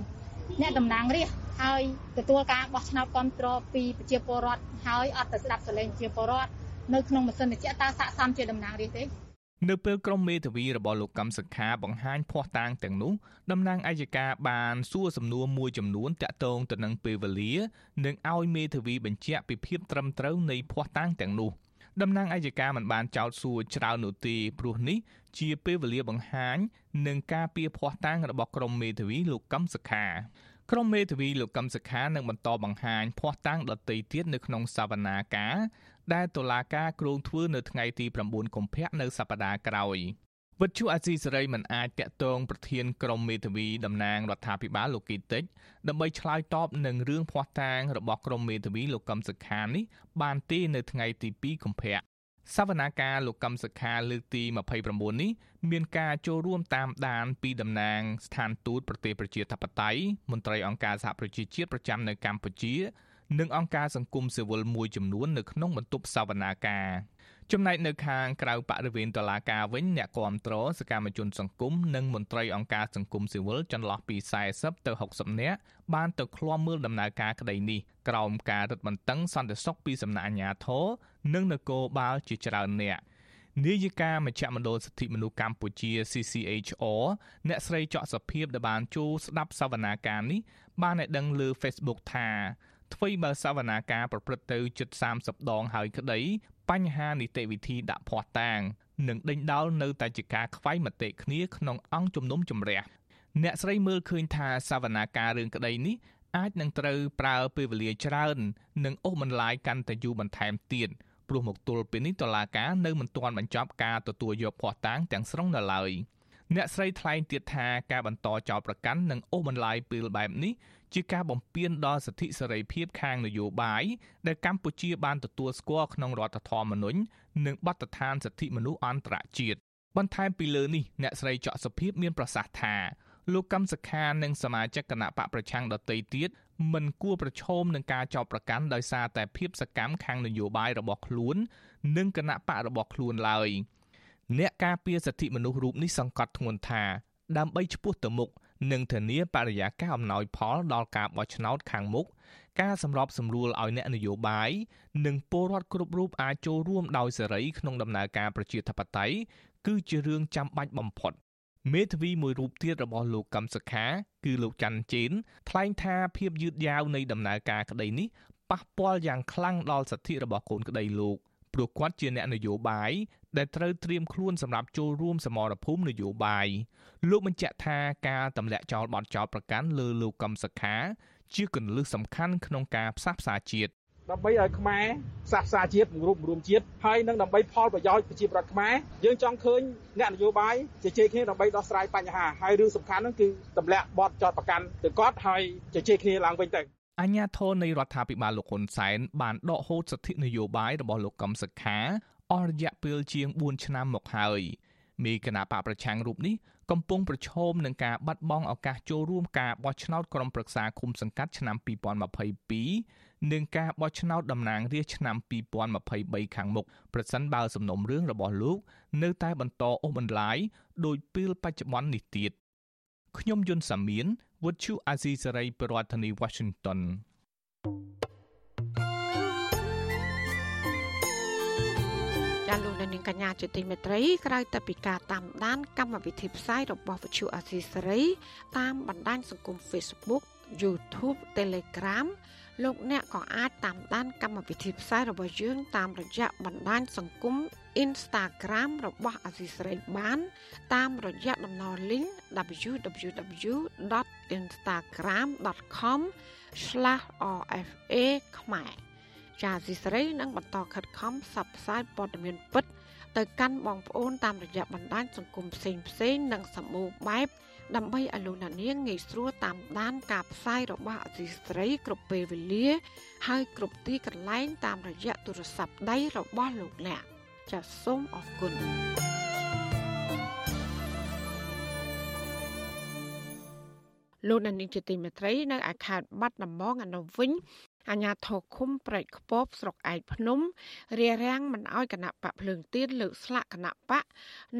[SPEAKER 8] អ្នកតំណាងរាស្ត្រហើយទទួលការបោះឆ្នោតគ្រប់គ្រងពីប្រជាពលរដ្ឋហើយអត់ទៅស្ដាប់សម្លេងប្រជាពលរដ្ឋនៅក្នុងម៉ាស៊ីនត្រជាក់តើស័កសមជាតំណាងរាស្ត្រទេ
[SPEAKER 7] នៅពេលក្រុមមេធាវីរបស់លោកកឹមសុខាបង្ហាញភ័ស្តុតាងទាំងនោះតំណាងអัยការបានសួរសំណួរមួយចំនួនតាក់ទងទៅនឹងពេលវេលានិងឲ្យមេធាវីបញ្ជាក់ពីភាពត្រឹមត្រូវនៃភ័ស្តុតាងទាំងនោះតំណាងអัยការមិនបានចោទសួរច្រើននោះទេព្រោះនេះ ជាពេលវេលាបង្ហាញនិងការពៀភ័ស្តុតាងរបស់ក្រុមមេធាវីលោកកឹមសុខាក្រុមមេធាវីលោកកឹមសុខានឹងបន្តបង្ហាញភ័ស្តុតាងដទៃទៀតនៅក្នុងសវនាការដែលតុលាការគ្រោងធ្វើនៅថ្ងៃទី9កុម្ភៈនៅសប្តាហ៍ក្រោយវិទ្យុអាស៊ីសេរីមិនអាចតាក់ទងប្រធានក្រុមមេធាវីតំណាងរដ្ឋាភិបាលលោកគីតិចដើម្បីឆ្លើយតបនឹងរឿងភ័ស្តុតាងរបស់ក្រុមមេធាវីលោកកឹមសុខានេះបានទេនៅថ្ងៃទី2កុម្ភៈ សវនាការលោកកឹមសុខាលើកទី29នេះមានការចូលរួមតាមដានពីតំណាងស្ថានទូតប្រទេសប្រជាធិបតេយ្យមន្ត្រីអង្គការសហប្រជាជាតិប្រចាំនៅកម្ពុជា និងអង្គការសង្គមស៊ីវិលមួយចំនួននៅក្នុងបន្ទប់សវនាការចំណែកនៅខាងក្រៅបរិវេណតុលាការវិញអ្នកគាំទ្រសកម្មជនសង្គមនិងមន្ត្រីអង្គការសង្គមស៊ីវិលចន្លោះពី40ទៅ60នាក់បានទៅឃ្លាំមើលដំណើរការក្តីនេះក្រោមការរឹតបន្តឹងសន្តិសុខពីសំណាក់អាជ្ញាធរ និងនគរបាលជាច្រើនអ្នកនាយិកាមជ្ឈមណ្ឌលសិទ្ធិមនុស្សកម្ពុជា CCHR អ្នកស្រីចော့សុភាពដែលបានចូលស្ដាប់សវនាការនេះបានឲ្យដឹងលើ Facebook ថាអ្វីបើសវនាការប្រព្រឹត្តទៅជិត30ដងហើយក្តីបញ្ហានីតិវិធីដាក់ភ័ស្តុតាងនិងដេញដោលនៅតែជាការខ្វែងមតិគ្នាក្នុងអង្គជំនុំជម្រះអ្នកស្រីមើលឃើញថាសវនាការរឿងក្តីនេះអាចនឹងត្រូវប្រើពេលវេលាច្រើន និងអូសបន្លាយកាន់តែយូរបន្ថែមទៀត ព្រោះមកទល់ពេលនេះតឡាការនៅមិនទាន់បញ្ចប់ការទទួលយកភ័ស្តុតាងទាំងស្រុងនៅឡើយអ្នកស្រីថ្លែងទៀតថាការបន្តចោទប្រកាន់និងអូសបន្លាយពេលបែបនេះជាការបំពានដល់សិទ្ធិសេរីភាពខាងនយោបាយដែលកម្ពុជាបានទទួលស្គាល់ក្នុងរដ្ឋធម្មនុញ្ញនិងបទដ្ឋានសិទ្ធិមនុស្សអន្តរជាតិបន្ថែមពីលើនេះអ្នកស្រីចော့សុភាពមានប្រសាសន៍ថា លោកកម្មសខានិងសមាជិកគណៈបកប្រឆាំងដទៃទៀតមិនគួរប្រឈមនឹងការចោទប្រកាន់ដោយសារតែភាពសកម្មខាងនយោបាយរបស់ខ្លួន និងគណៈបករបស់ខ្លួនឡើយអ្នកការពារសិទ្ធិមនុស្សរូបនេះសង្កត់ធ្ងន់ថា ដើម្បីឈ្មោះទៅមុខនិងធានាបរិយាកាសអំណោយផលដល់ការបោះឆ្នោតខាងមុខការសម្របសម្រួលឲ្យអ្នកនយោបាយនិងពលរដ្ឋគ្រប់រូបអាចចូលរួមដោយសេរីក្នុងដំណើរការប្រជាធិបតេយ្យគឺជារឿងចាំបាច់បំផុត មេធាវីមួយរូបទៀតរបស់លោកកឹមសុខា គឺលោកច័ន្ទជេនថ្លែងថាភាពយឺតយ៉ាវនៃដំណើរការក្តីនេះប៉ះពាល់យ៉ាងខ្លាំងដល់សិទ្ធិរបស់កូនក្តីលោកព្រោះគាត់ជាអ្នកនយោបាយដែលត្រូវត្រៀមខ្លួនសម្រាប់ចូលរួមសមរភូមិនយោបាយលោកបញ្ជាក់ថាការទម្លាក់ចោលបទចោលប្រកាន់លើលោកកឹមសុខា ជាគន្លឹះសំខាន់ក្នុងការផ្សះផ្សាជាតិ
[SPEAKER 9] ដើម្បីឲ្យខ្មែរផ្សះផ្សាជាតិរួមរួមជាតិហើយនឹងដើម្បីផលប្រយោជន៍ប្រជាប្រដ្ឋខ្មែរយើងចង់ឃើញអ្នកនយោបាយជជែកគ្នាដើម្បីដោះស្រាយបញ្ហាហើយរឿងសំខាន់ហ្នឹងគឺទម្លាក់បទចោតប្រកាន់ទៅគាត់ហើយជជែកគ្នាឡើងវិញទៅ
[SPEAKER 7] អញ្ញាធននៃរដ្ឋាភិបាលលោកហ៊ុនសែនបានដកហូតសិទ្ធិនយោបាយរបស់លោកកឹមសុខាអស់រយៈពេលជាង4ឆ្នាំមកហើយមេគណៈបកប្រឆាំងរូបនេះកំពុងប្រឈមនឹងការបាត់បង់ឱកាសចូលរួមការបោះឆ្នោតក្រុមប្រឹក្សាឃុំសង្កាត់ឆ្នាំ2022 និងការបោះឆ្នោតតំណាងរាស្ត្រឆ្នាំ2023ខាងមុខប្រសិនបើសំណុំរឿងរបស់លោកនៅតែបន្តអូសបន្លាយដោយពេលបច្ចុប្បន្ននេះទៀតខ្ញុំយុនសាមៀនវុទ្ធុអាស៊ីសេរីប្រធានាធិបតី Washington
[SPEAKER 1] ចាលោកនាងកញ្ញាជាទីមេត្រីក្រៅតែពីការតាមដាន កម្មវិធីផ្សាយរបស់វិទ្យុអាស៊ីសេរីតាមបណ្ដាញសង្គម Facebook YouTube Telegram លោកអ្នកក៏អាចតាមដានកម្មវិធីផ្សាយរបស់យើងតាមរយៈបណ្ដាញសង្គម Instagram របស់អាស៊ីសេរីបាន តាមរយៈតំណ link www.instagram.com/rfa ខ្មែរចាអាស៊ីសេរីនឹងបន្តខិតខំផ្សព្វផ្សាយព័ត៌មានពិត ទៅកាន់បងប្អូនតាមរយៈបណ្ដាញសង្គមផ្សេងផ្សេងនិងសម្បូរបែប ដើម្បីឲ្យលោកអ្នកនាងងាយស្រួលតាមដានការផ្សាយរបស់អសីស្រីគ្រប់ពេលវេលា ហើយគ្រប់ទីកន្លែងតាមរយៈទូរស័ព្ទដៃរបស់លោកអ្នកចាសសូមអរគុណលោកនានីជាទីមេត្រីនៅឯខេត្តបាត់ដំបងអនុវិញ អាញាធរឃុំប្រែកខ្ពបស្រុកឯកភ្នំរារាំងមិនអោយគណៈបកភ្លើងទៀនលើកស្លាកគណៈបក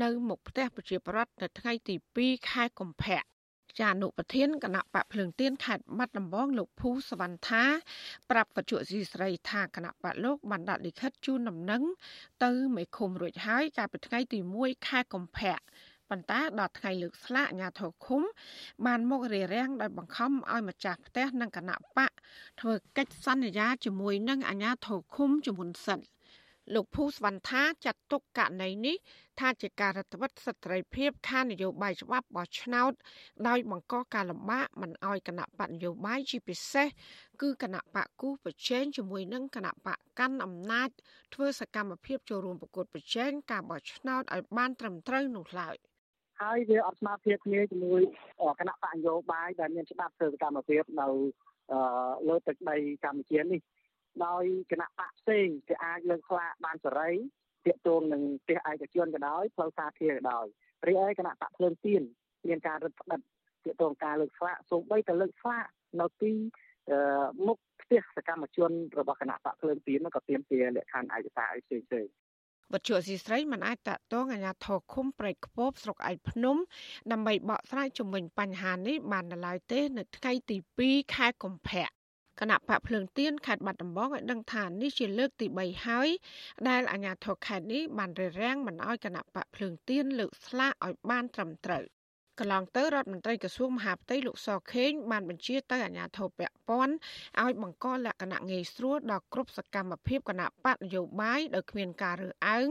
[SPEAKER 1] នៅមុខផ្ទះប្រជាប្រដ្ឋនៅថ្ងៃទី2ខែកុម្ភៈចាអនុប្រធានគណៈបកភ្លើងទៀនខេត្តបាត់ដំបងលោកភូសវណ្ណថាប្រាប់វត្ថុស៊ីស្រីថាគណៈបកលោកបានដាក់លិខិតជូនដំណឹងទៅមេឃុំរួចហើយកាលពីថ្ងៃទី1ខែកុម្ភៈ ប៉ុន្តែដល់ថ្ងៃលើកស្លាកអាញាធរឃុំ បានមករារាំងដោយបង្ខំឲ្យម្ចាស់ផ្ទះនិងគណៈបកធ្វើកិច្ចសន្យាជាមួយនឹងអាញាធរឃុំជំនុនសិនលោកភូសវណ្ណថាចាត់ទុកករណីនេះថាជាការរដ្ឋបិទសិទ្ធិភាពខាងនយោបាយច្បាប់បោះឆ្នោត ដោយបង្កការលំបាកមិនឲ្យគណៈបកនយោបាយជាពិសេសគឺគណៈបកគូប្រជែងជាមួយនឹងគណៈបកកាន់អំណាចធ្វើសកម្មភាពចូលរួមប្រកួតប្រជែងការបោះឆ្នោតឲ្យបានត្រឹមត្រូវនោះឡើយ។
[SPEAKER 9] ហើយវាអត់ស្មារតីគ្នាជាមួយគណៈបកនយោបាយដែលមានច្បាប់ធ្វើសកម្មភាពនៅលើទឹកដីកម្ពុជានេះដោយគណៈបកផ្សេងគេអាចលើកស្លាកបានសេរីទាក់ទងនឹងផ្ទះឯកជនក៏ដោយផ្លូវសាធារណៈក៏ដោយរីឯគណៈបកភ្លើងទៀនមានការរឹតបន្តឹងទាក់ទងការលើកស្លាកសូម្បីតែលើកស្លាកនៅទីមុខផ្ទះសកម្មជនរបស់គណៈបកភ្លើងទៀនក៏ទាមទារលក្ខខណ្ឌឯកសារឲ្យផ្សេងៗ
[SPEAKER 1] វត្ថុអសីស្រីមិនអាចតាក់ទងអាជ្ញាធរឃុំប្រែកខ្ពបស្រុកឯកភ្នំ ដើម្បីបកស្រាយជំវិញបញ្ហានេះបាននៅឡើយទេនៅថ្ងៃទី2ខែកុម្ភៈគណៈបកភ្លើងទៀនខេត្តបាត់ដំបងឲ្យដឹងថានេះជាលើកទី3ហើយដែលអាជ្ញាធរខេត្តនេះបានរារាំងមិនឲ្យគណៈបកភ្លើងទៀនលើកស្លាកឲ្យបានត្រឹមត្រូវ កន្លងទៅរដ្ឋមន្ត្រីក្រសួងមហាផ្ទៃលោកសខេងបានបញ្ជាទៅអាជ្ញាធរពាក់ព័ន្ធឲ្យបង្កលក្ខណៈងាយស្រួលដល់គ្រប់សកម្មភាពគណៈបកនយោបាយដោយគ្មានការរើសអើង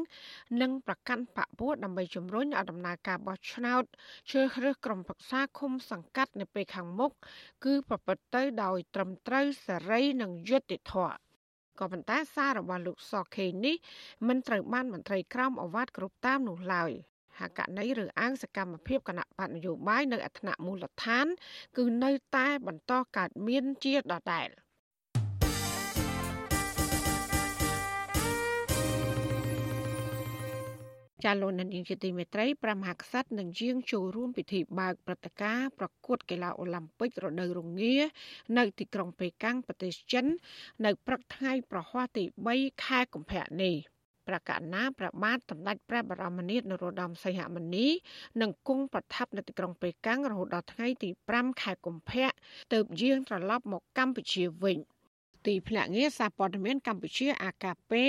[SPEAKER 1] និងប្រកាន់បពុះដើម្បីជំរុញឲ្យដំណើរការបោះឆ្នោតជ្រើសរើសក្រុមប្រឹក្សាឃុំសង្កាត់នៅពេលខាងមុខគឺប្រព្រឹត្តទៅដោយត្រឹមត្រូវសេរីនិងយុត្តិធម៌ក៏ប៉ុន្តែសាររបស់លោកសខេងនេះមិនត្រូវបានមន្ត្រីក្រមអាវ៉ាត់គ្រប់តាមនោះឡើយ ហករណីឬអាងសកម្មភាពគណៈបកនយោបាយនៅអធនៈមូលដ្ឋាន គឺនៅតែបន្តកើតមានជាដដែលចាលោកនាងជាទីមេត្រីព្រះមហាក្សត្រនឹងយាងចូលរួមពិធីបើកព្រឹត្តិការណ៍ប្រកួតកីឡាអូឡ িম্প ិករដូវរងានៅទីក្រុងប៉េកាំងប្រទេសចិន នៅព្រឹកថ្ងៃប្រហ័សទី3ខែកុម្ភៈនេះ ប្រកាសណាប្របាទសម្ដេចព្រះបរមនាថនរោត្តមសីហមុនីនឹងគង់ប្រថាប់នៅទីក្រុងប៉េកាំងរហូតដល់ថ្ងៃទី5ខែកុម្ភៈទើបយាងត្រឡប់មកកម្ពុជាវិញ។ទីភ្នាក់ងារសារព័ត៌មានកម្ពុជាអាកាពេ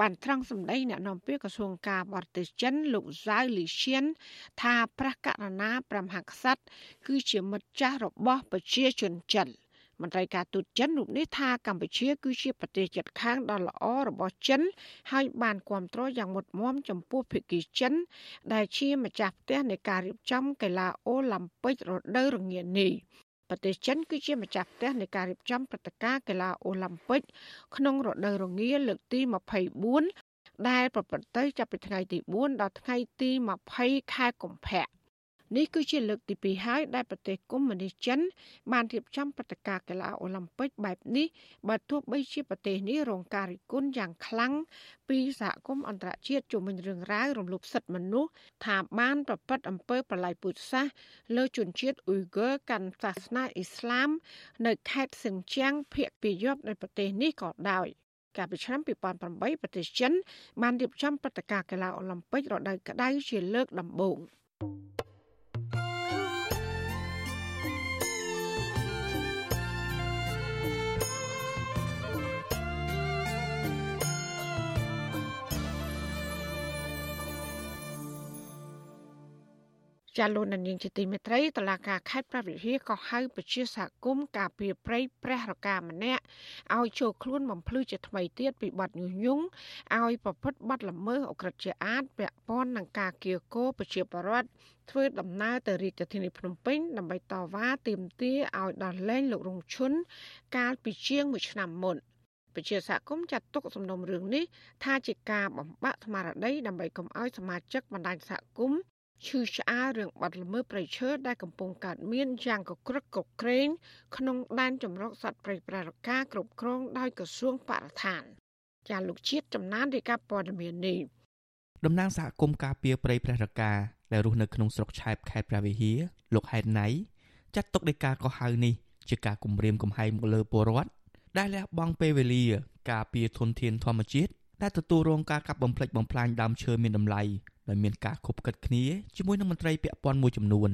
[SPEAKER 1] បានត្រង់សម្ដីអ្នកនាំពាក្យក្រសួងការបរទេសចិនលោកហ្សាវលីឈៀនថាព្រះករណាព្រះមហាក្សត្រគឺជាមិត្តចាស់របស់ប្រជាជនចិន មន្ត្រីការទូតចិនរូបនេះថាកម្ពុជា គឺជាប្រទេសជិតខាងដ៏ល្អរបស់ចិន ហើយបានគ្រប់គ្រងយ៉ាងមុតមមចំពោះភាគីចិន ដែលជាម្ចាស់ផ្ទះនៃការរៀបចំកីឡាអូឡ িম্প ពិករដូវរងានេះប្រទេសចិនគឺជាម្ចាស់ផ្ទះនៃការរៀបចំព្រឹត្តិការណ៍កីឡាអូឡ িম্প ិកក្នុងរដូវរងាលើកទី24ដែលប្រព្រឹត្តទៅចាប់ពីថ្ងៃទី4ដល់ថ្ងៃទី20ខែកុម្ភៈ នេះគឺជាលើកទី2ហើយដែលប្រទេសកុម្មុយនីសចិនបានរៀបចំព្រឹត្តិការណ៍កីឡាអូឡ িম্প ិកបែបនេះបើទោះបីជាប្រទេសនេះរងការរិះគន់យ៉ាងខ្លាំងពីសហគមន៍អន្តរជាតិជុំវិញរឿងរ៉ាវរំលោភសិទ្ធិមនុស្សថាបានប្រព្រឹត្តអំពើប្រល័យពូជសាសន៍លើជនជាតិអ៊ុយហ្គើកាន់សាសនាអ៊ីស្លាម នៅខេត្តសិនជាងភូមិពីយប់នៃប្រទេសនេះក៏ដោយកាលពីឆ្នាំ2008ប្រទេសចិនបានរៀបចំព្រឹត្តិការណ៍កីឡាអូឡ িম্প ិករដូវក្តៅជាលើកដំបូង។ あ! ចាលោកនាងជាទីមេត្រីតឡាការខេត្តប្រវត្តិហាក៏ហៅប្រជាសហគមន៍ការពីប្រៃព្រះរកាម្នាក់ឲ្យចូលខ្លួនបំភ្លឺជាថ្មីទៀតពីបទញុះញង់ឲ្យប្រព្រឹត្តបទល្មើសអក្រិតជាអាតពាក់ព័ន្ធនឹងការគៀកោប្រជាពលរដ្ឋធ្វើដំណើរទៅរាជធានីភ្នំពេញដើម្បីតវ៉ាទាមទារឲ្យដោះលែងលោករងឈុនកាលពីជាង1ឆ្នាំមុនប្រជាសហគមន៍ចាត់ទុកសំណុំរឿងនេះថាជាការបំបាក់ស្មារតីដើម្បីកុំឲ្យសមាជិកបណ្ដាញសហគមន៍ ឈឺឆ្អាលរឿងបាត់ល្មើសព្រៃឈើដែលកំពុងកើតមានយ៉ាងកក្រឹកកក្រែងក្នុងដែនចម្រុកសត្វព្រៃប្រែរកាគ្រប់គ្រងដោយក្រសួងបរិស្ថាន ចាលោកជាតិចំណានរាយការណ៍ព័ត៌មាននេះ
[SPEAKER 10] តំណាងសហគមន៍ការពារព្រៃព្រះរកាដែលរស់នៅក្នុងស្រុកឆែបខេត្តព្រះវិហារលោកហេតណៃចាត់ទុកដោយការកោះហៅនេះជាការគំរាមកំហែងមកលើពលរដ្ឋដែលលះបង់ពេលវេលា ការពារធនធានធម្មជាតិដែលទទួលរងការកាប់បំផ្លិចបំផ្លាញដើមឈើមានតម្លៃ ដោយមានការខົບកិតគ្នាជាមួយនឹងមន្ត្រីពាក់ព័ន្ធមួយចំនួន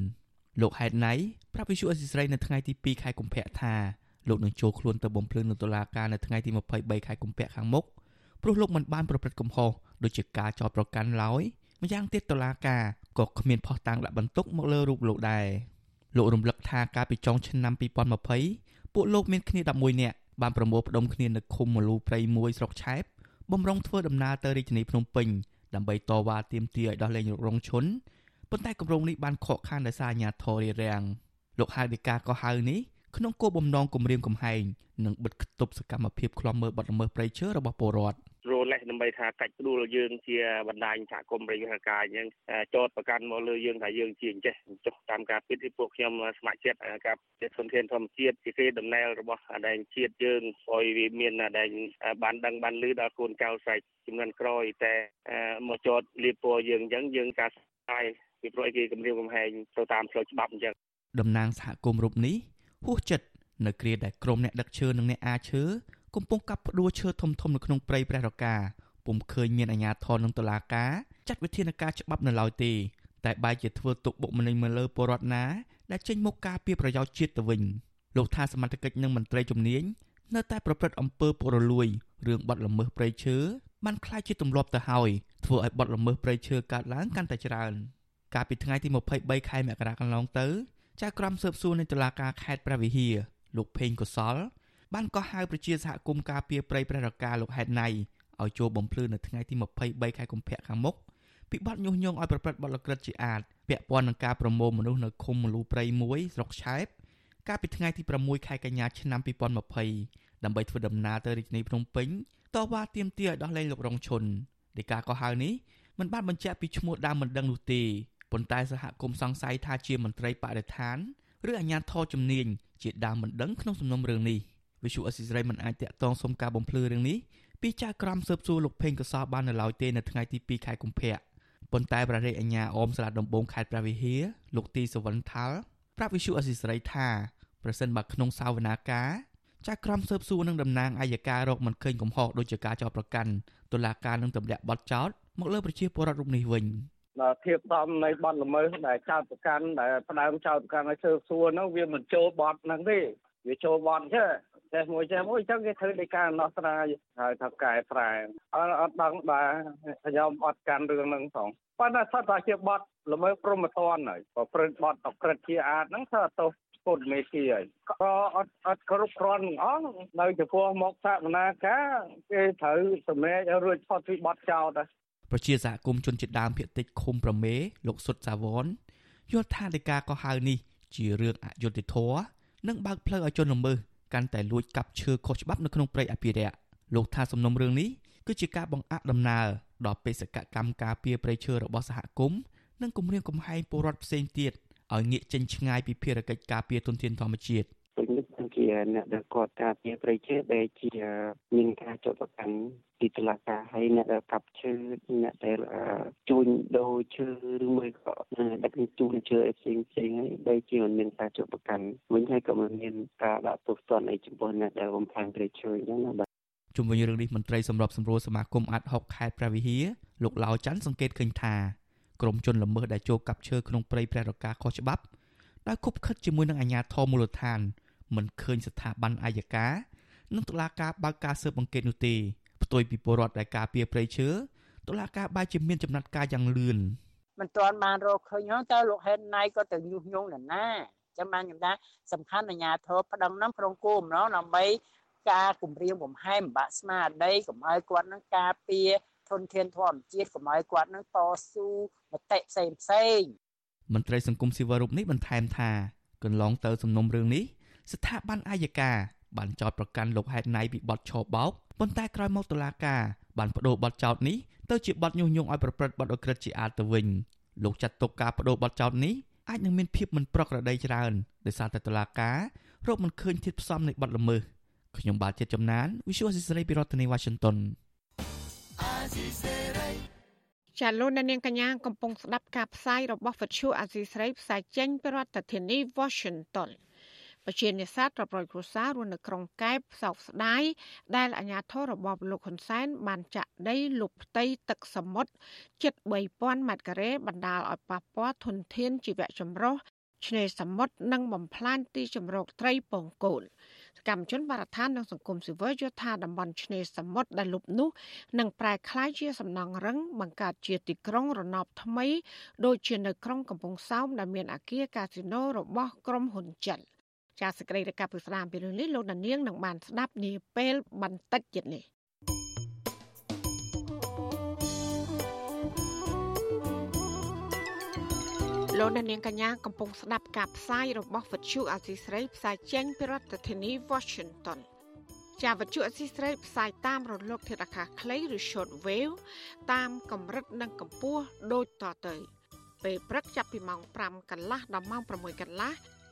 [SPEAKER 10] លោកហេតណៃប្រាប់វិសុអេស៊ីស្រីនៅថ្ងៃទី2ខែកុម្ភៈថាលោកនឹងចូលខ្លួនទៅបំភ្លឺនៅតុលាការនៅថ្ងៃទី23ខែកុម្ភៈខាងមុខព្រោះលោកមិនបានប្រព្រឹត្តកំហុសដូចជាការចោទប្រកាន់ឡើយម្យ៉ាងទៀតតុលាការក៏គ្មានផុសតាងដាក់បន្ទុកមកលើរូបលោកដែរលោករំលឹកថាកាលពីចុងឆ្នាំ2020ពួកលោកមានគ្នា11នាក់បានប្រមូលផ្ដុំគ្នានៅឃុំមលូព្រៃមួយស្រុកឆែបបំរុងធ្វើដំណើរទៅរាជធានីភ្នំពេញ ដើម្បីតវ៉ាទាមទារឲ្យដោះលែងលោករងឈុនប៉ុន្តែគម្រោងនេះបានខកខានដោយសារអាជ្ញាធររារាំងលោកហៅដីកាក៏ហៅនេះក្នុងគោលបំណងគម្រាមកំហែងនិងបិទគប់សកម្មភាពខ្លំមើលបទល្មើសព្រៃឈើរបស់ពលរដ្ឋ
[SPEAKER 11] រ លេសដើម្បីថាកាច់ផ្ដួលយើងជាបណ្ដាញសហគមន៍ប្រយោជន៍ការអញ្ចឹងចោតប្រកាន់មកលើយើងថាយើងជាអញ្ចេះចុះតាមការពិតពីពួកខ្ញុំស្ម័គ្រចិត្តការចិត្តធនធានធម្មជាតិជាគេដំណើររបស់ដែងជាតិយើងឲ្យវាមានដែងបានដឹងបានឮដល់កូនចៅស្រែកជំនាន់ក្រោយតែមកចោតលៀបពណ៌យើងអញ្ចឹងយើងការស្ដាយពីព្រោះគេគម្រាមកំហែងទៅតាមផ្លូវច្បាប់អញ្ចឹង
[SPEAKER 10] តំណាងសហគមន៍រូបនេះហួសចិត្តនៅគ្រាដែលក្រុមអ្នកដឹកឈើនិងអ្នកអាឈើ កំពុងកាប់ផ្ដួលឈើធំធំនៅក្នុងព្រៃព្រះរកាពុំឃើញមានអាជ្ញាធរនឹងតុលាការចាត់វិធានការច្បាប់នៅឡើយទេតែបែរជាធ្វើទុកបុកម្នេញមកលើពលរដ្ឋណាដែលចេញមកការពារប្រយោជន៍ជាតិទៅវិញលោកថាសមត្ថកិច្ចនិងមន្ត្រីជំនាញនៅតែប្រព្រឹត្តអំពើពុករលួយរឿងបាត់ល្មើសព្រៃឈើបានខ្លាយជាទម្លាប់ទៅហើយធ្វើឲ្យបាត់ល្មើសព្រៃឈើកើតឡើងកាន់តែច្រើនកាលពីថ្ងៃទី23ខែមករាកន្លងទៅចៅក្រមស៊ើបសួរនៃតុលាការខេត្តព្រះវិហារលោក ភេងកុសល បានកោះហៅប្រជាសហគមន៍ការពារព្រៃព្រះរកាលោកហេតណៃឲ្យចូលបំភ្លឺនៅថ្ងៃទី23ខែកុម្ភៈខាងមុខពីបទញុះញង់ឲ្យប្រព្រឹត្តបទល្មើសជាអាតពាក់ព័ន្ធនឹងការប្រមូលមនុស្សនៅឃុំមលូព្រៃមួយស្រុកឆែបកាលពីថ្ងៃទី6ខែកញ្ញាឆ្នាំ2020ដើម្បីធ្វើដំណើរទៅរាជធានីភ្នំពេញតវ៉ាទាមទារឲ្យដោះលែងលោករងឈុនដោយការកោះហៅនេះមិនបានបញ្ជាក់ពីឈ្មោះដើមមិនដឹងនោះទេប៉ុន្តែសហគមន៍សង្ស័យថាជាមន្ត្រីបរិស្ថានឬអាជ្ញាធរជំនាញជាដើមមិនដឹងក្នុងសំណុំរឿងនេះ វិសុអសិរ័យមិនអាចតាក់ទងសុំការបំភ្លឺរឿងនេះពីចៅក្រមស៊ើបសួរលោកផេងកសោបាននៅឡើយទេនៅថ្ងៃទី2ខែកុម្ភៈប៉ុន្តែប្ររេអាញាអមសាលាដំបងខេត្តព្រះវិហារលោកទីសវណ្ណថាល់ប្រាប់វិសុអសិរ័យថាប្រសិនបើក្នុងសាវនាកាចៅក្រមស៊ើបសួរនឹងតំណាងអัยការរកមិនឃើញកំហុសដោយជាការចោទប្រកាន់តុលាការនឹងទម្លាក់បទចោទមកលើប្រជាពលរដ្ឋរូបនេះវិញ
[SPEAKER 12] ដល់ធៀបតំនៃបទល្មើសដែលចោទប្រកាន់ដែលផ្ដើមចោទប្រកាន់ឲ្យស៊ើបសួរហ្នឹងវាមិនចូលបទហ្នឹងទេ វាចូលបទទេចេះមួយចេះមួយអញ្ចឹងគេធ្វើនៃការដោះស្រាយហើយថាកែប្រែអត់អត់ដឹងដែរខ្ញុំអត់កាន់រឿងហ្នឹងផងប៉ុន្តែស្ថិតតែជាបទល្មើសព្រហ្មទណ្ឌហើយប្រព្រឹត្តបទអក្រិតជាអាតហ្នឹងធ្វើទោសពុតមេទីហើយក៏អត់អត់គ្រប់គ្រាន់អស់នៅចំពោះមកសវនាការគេត្រូវសម្រេចឲ្យរួចផុតពីបទចោតហើយ
[SPEAKER 10] ប្រជាសហគមន៍ជនជាតិដើមភាគតិចឃុំប្រមេលោកសុតសាវនយល់ថាដីកាកោះហៅនេះជារឿងអយុត្តិធម៌ និងបើកផ្លូវឲ្យជនល្មើសកាន់តែលួចកាប់ឈើខុសច្បាប់នៅក្នុងព្រៃអភិរក្សលោកថាសំណុំរឿងនេះគឺជាការបង្អាក់ដំណើរដល់បេសកកម្មការពារព្រៃឈើរបស់សហគមន៍និងគម្រាមកំហែងពលរដ្ឋផ្សេងទៀតឲ្យងាកចេញឆ្ងាយពីភារកិច្ចការពារទុនធានធម្មជាតិ
[SPEAKER 13] ពេញនេះគឺ ជាអ្នកដែលគាត់ការពារប្រៃឈើដែលជាមានការចុះប្រកាន់ទីតុលាការហើយអ្នកដែលកាប់ឈើអ្នកដែលជួញដូរឈើឬមួយក៏ដឹកជញ្ជូនឈើផ្សេងផ្សេងហើយដែលជាមិនមានការចុះប្រកាន់វិញហើយក៏មិនមានការដាក់ទោសទណ្ឌអីចំពោះអ្នកដែលបំផ្លាញប្រៃឈើអញ្ចឹងណាបាទ
[SPEAKER 10] ជុំវិញរឿងនេះមន្ត្រីសម្របសម្រួលសមាគមអាត់ហុកខេត្តព្រះវិហារលោកឡាវច័ន្ទសង្កេតឃើញថាក្រុមជនល្មើសដែលចូលកាប់ឈើក្នុងព្រៃព្រះរកាខុសច្បាប់ដោយគប់ខិតជាមួយនឹងអាជ្ញាធរមូលដ្ឋាន មិនឃើញស្ថាប័នអាយកានិងតុលាការបើកការស៊ើបអង្កេតនោះទេផ្ទុយពីពលរដ្ឋដែលការពារព្រៃឈើតុលាការបែរជាមានចំណាត់ការយ៉ាងលឿន
[SPEAKER 14] មិនទាន់បានរកឃើញហ្នឹងតើលោកហេតណៃក៏ទៅញុះញង់នរណាចាំបានខ្ញុំថាសំខាន់អាជ្ញាធរប្តឹងហ្នឹងក្នុងគោលបំណងដើម្បីការគម្រាមកំហែងបាក់ស្មារតីកុំឲ្យគាត់នឹងការពារធនធានធម្មជាតិកុំឲ្យគាត់នឹងតស៊ូមតិផ្សេងផ្សេង
[SPEAKER 10] មន្ត្រីសង្គមស៊ីវិលរូបនេះបន្ថែមថា កន្លងទៅសំណុំរឿងនេះ ស្ថាប័នអាយកាបានចោទប្រកាន់លោកហេតណៃពីបទឆោបោកប៉ុន្តែក្រោយមកតុលាការបានបដូរបទចោទនេះទៅជាបទញុះញង់ឲ្យប្រព្រឹត្តបទអក្រិតជាអាតទៅវិញលោកចាត់ទុកការបដូរបទចោទនេះអាចនឹងមានភាពមិនប្រក្រតីច្រើនដោយសារតែតុលាការរកមិនឃើញធាតុផ្សំនៃបទល្មើសខ្ញុំបាទជាចំណាន Visual Assisray ពីរដ្ឋធានី Washington
[SPEAKER 1] ចាលោកនាងកញ្ញាកំពុងស្ដាប់ការផ្សាយរបស់វិទ្យុអាស៊ីស្រីផ្សាយចេញពីរដ្ឋធានី Washington ប ជានេសាទរាប់រយគ្រួសាររស់នៅក្រុងកែបសោកស្ដាយដែលអាជ្ញាធររបបលោកហ៊ុនសែនបានចាក់ដីលុបផ្ទៃទឹកសមុទ្រជិត3000ម៉ែត្រការ៉េបណ្ដាលឲ្យប៉ះពាល់ធនធានជីវៈចម្រុះឆ្នេរសមុទ្រនិងបំផ្លាញទីជម្រកត្រីពងកូលសកម្មជនបរិស្ថាននិងសង្គមស៊ីវិលយល់ថាតំបន់ឆ្នេរសមុទ្រដែលលុបនោះនឹងប្រែក្លាយជាសំណង់រឹងបង្កើតជាទីក្រុងរណបថ្មីដូចជានៅក្រុងកំពង់សោមដែលមានអគារកាស៊ីណូរបស់ក្រុមហ៊ុនចិន។ ចាសសេចក្តីរាយការណ៍ពីស្ដាមពីរឿងនេះលោកដានៀងនឹងបានស្ដាប់នាពេលបន្តិចទៀតនេះលោកដានៀងកញ្ញាកំពុងស្ដាប់ការផ្សាយរបស់វិទ្យុអាស៊ីស្រីផ្សាយចេញពីរដ្ឋធានី Washington ជាវិទ្យុអសីស្រីផ្សាយតាមរលកធាតុអាកាសខ្លីឬ short wave តាមកម្រិតនិងកម្ពស់ដូចតទៅពេលព្រឹកចាប់ពីម៉ោង5កន្លះដល់ម៉ោង6កន្លះ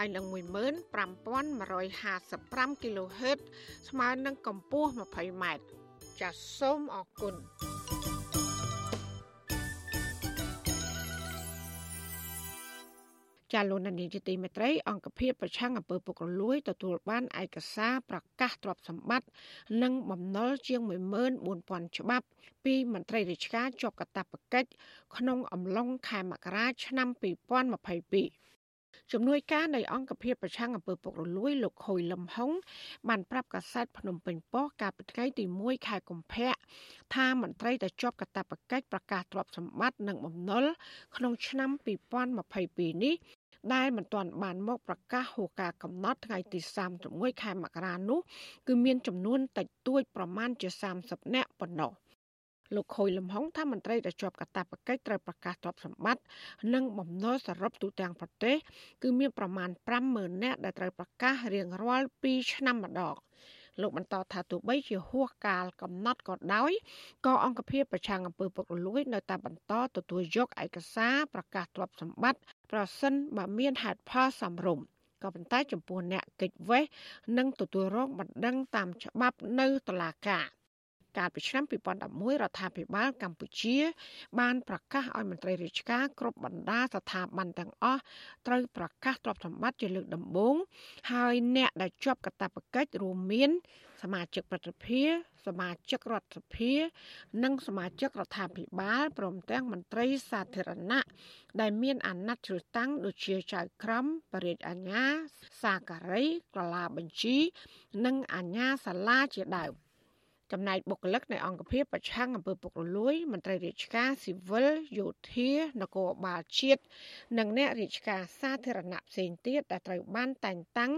[SPEAKER 1] ហើយនឹង15155 kHz ស្មើនឹងកម្ពស់ 20ម៉ែត្រចាសសូមអរគុណចាលោកនានីជាទីមេត្រីអង្គភាពប្រឆាំងអំពើពុករលួយទទួលបានឯកសារប្រកាសទ្រព្យសម្បត្តិនិងបំណុលជាង14000ច្បាប់ ពីមន្ត្រីរាជការជាប់កាតព្វកិច្ចក្នុងអំឡុងខែមករាឆ្នាំ2022 ជំនួយការនៃអង្គភាពប្រឆាំងអំពើពុករលួយលោកខុយលំហុងបានប្រាប់កាសែតភ្នំពេញប៉ុស្តិ៍កាលពីថ្ងៃទី1ខែកុម្ភៈថាមន្ត្រីដែលជាប់កាតព្វកិច្ចប្រកាសទ្រព្យសម្បត្តិនិងបំណុលក្នុងឆ្នាំ2022នេះដែលមិនទាន់បានមកប្រកាសហូរការកំណត់ថ្ងៃទី31ខែមករានោះគឺមានចំនួនតិចតួចប្រមាណជា30នាក់ប៉ុណ្ណោះ។ លោកខុយលំហុងថាមន្ត្រីដែលជាប់កាតព្វកិច្ចត្រូវប្រកាសទ្រព្យសម្បត្តិនិងបំណុលសរុបទូទាំងប្រទេសគឺមានប្រមាណ50000នាក់ដែលត្រូវប្រកាសរៀងរាល់2ឆ្នាំម្ដងលោកបន្តថាទោះបីជាហួសកាលកំណត់ក៏ដោយក៏អង្គភាពប្រឆាំងអំពើពុករលួយ នៅតែបន្តទទួលយកឯកសារប្រកាសទ្រព្យសម្បត្តិប្រសិនបើមានហេតុផលសមរម្យក៏ប៉ុន្តែចំពោះអ្នកកិច្ចវេះនឹងទទួលរងបណ្ដឹងតាមច្បាប់នៅតុលាការ កាលពីឆ្នាំ2011រដ្ឋាភិបាលកម្ពុជា បានប្រកាសឲ្យមន្ត្រីរាជការគ្រប់បណ្ដាស្ថាប័នទាំងអស់ត្រូវប្រកាសទ្រព្យសម្បត្តិជាលើកដំបូងហើយអ្នកដែលជាប់កាតព្វកិច្ចរួមមាន សមាជិកប្រតិភិសមាជិករដ្ឋសភា និងសមាជិករដ្ឋាភិបាលព្រមទាំងមន្ត្រីសាធារណៈដែលមានអាណត្តិជ្រើសតាំងដូចជាចៅក្រមបរិយាអាញាសាការីកលាបញ្ជី និងអាញាសាលាជាដើម ចំណែកបុគ្គលិកនៃអង្គភាពប្រឆាំងអំពើពុករលួយមន្ត្រីរាជការស៊ីវិលយោធានគរបាលជាតិនិងអ្នករាជការសាធារណៈផ្សេងទៀតដែលត្រូវបានតែងតាំង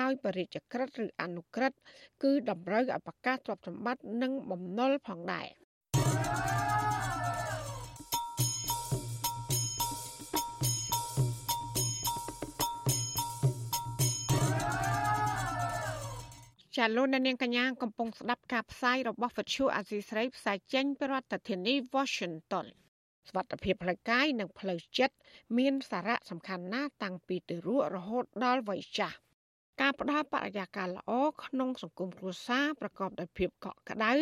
[SPEAKER 1] ដោយបរិយាក្រិតឬអនុក្រឹតគឺតម្រូវឲ្យប្រកាសទ្រព្យសម្បត្តិនិងបំណុលផងដែរ ចាលោកនាងកញ្ញាកំពុងស្ដាប់ការផ្សាយរបស់វិទ្យុអាស៊ីស្រីផ្សាយចេញពីរដ្ឋធានី Washington សវត្ថភាពផ្លូវកាយនិងផ្លូវចិត្តមានសារៈសំខាន់ណាស់តាំងពីទារករហូតដល់វ័យចាស់ ការផ្ដល់បរិយាកាសល្អក្នុងសង្គមគ្រួសារប្រកបដោយភាពកក់ក្ដៅ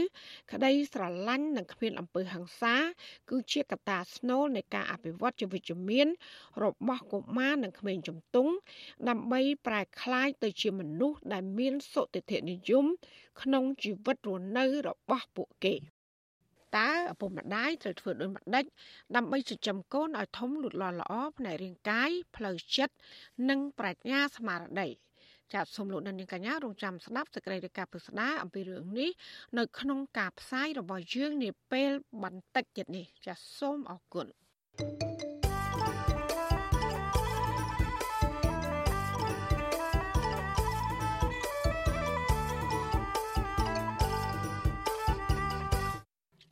[SPEAKER 1] ក្តីស្រឡាញ់និងគ្មានអំពើហិង្សា គឺជាកត្តាស្នូលនៃការអភិវឌ្ឍជាវិជ្ជមាន របស់កុមារនិងក្មេងជំទង់ដើម្បីប្រែក្លាយទៅជាមនុស្សដែលមានសុតិធិនិយម ក្នុងជីវិតរស់នៅរបស់ពួកគេតើឪពុកម្ដាយត្រូវធ្វើដូចម្ដេចដើម្បីចិញ្ចឹមកូនឲ្យធំលូតលាស់ល្អផ្នែករាងកាយផ្លូវចិត្តនិងប្រាជ្ញាស្មារតី។ ចាសសូមលោកនាងកញ្ញារងចាំស្ដាប់សេចក្តីរាយការណ៍ពិស្ដារអំពីរឿងនេះនៅក្នុងការផ្សាយរបស់យើងនាពេលបន្តិចទៀតនេះចាសសូមអរគុណ thank you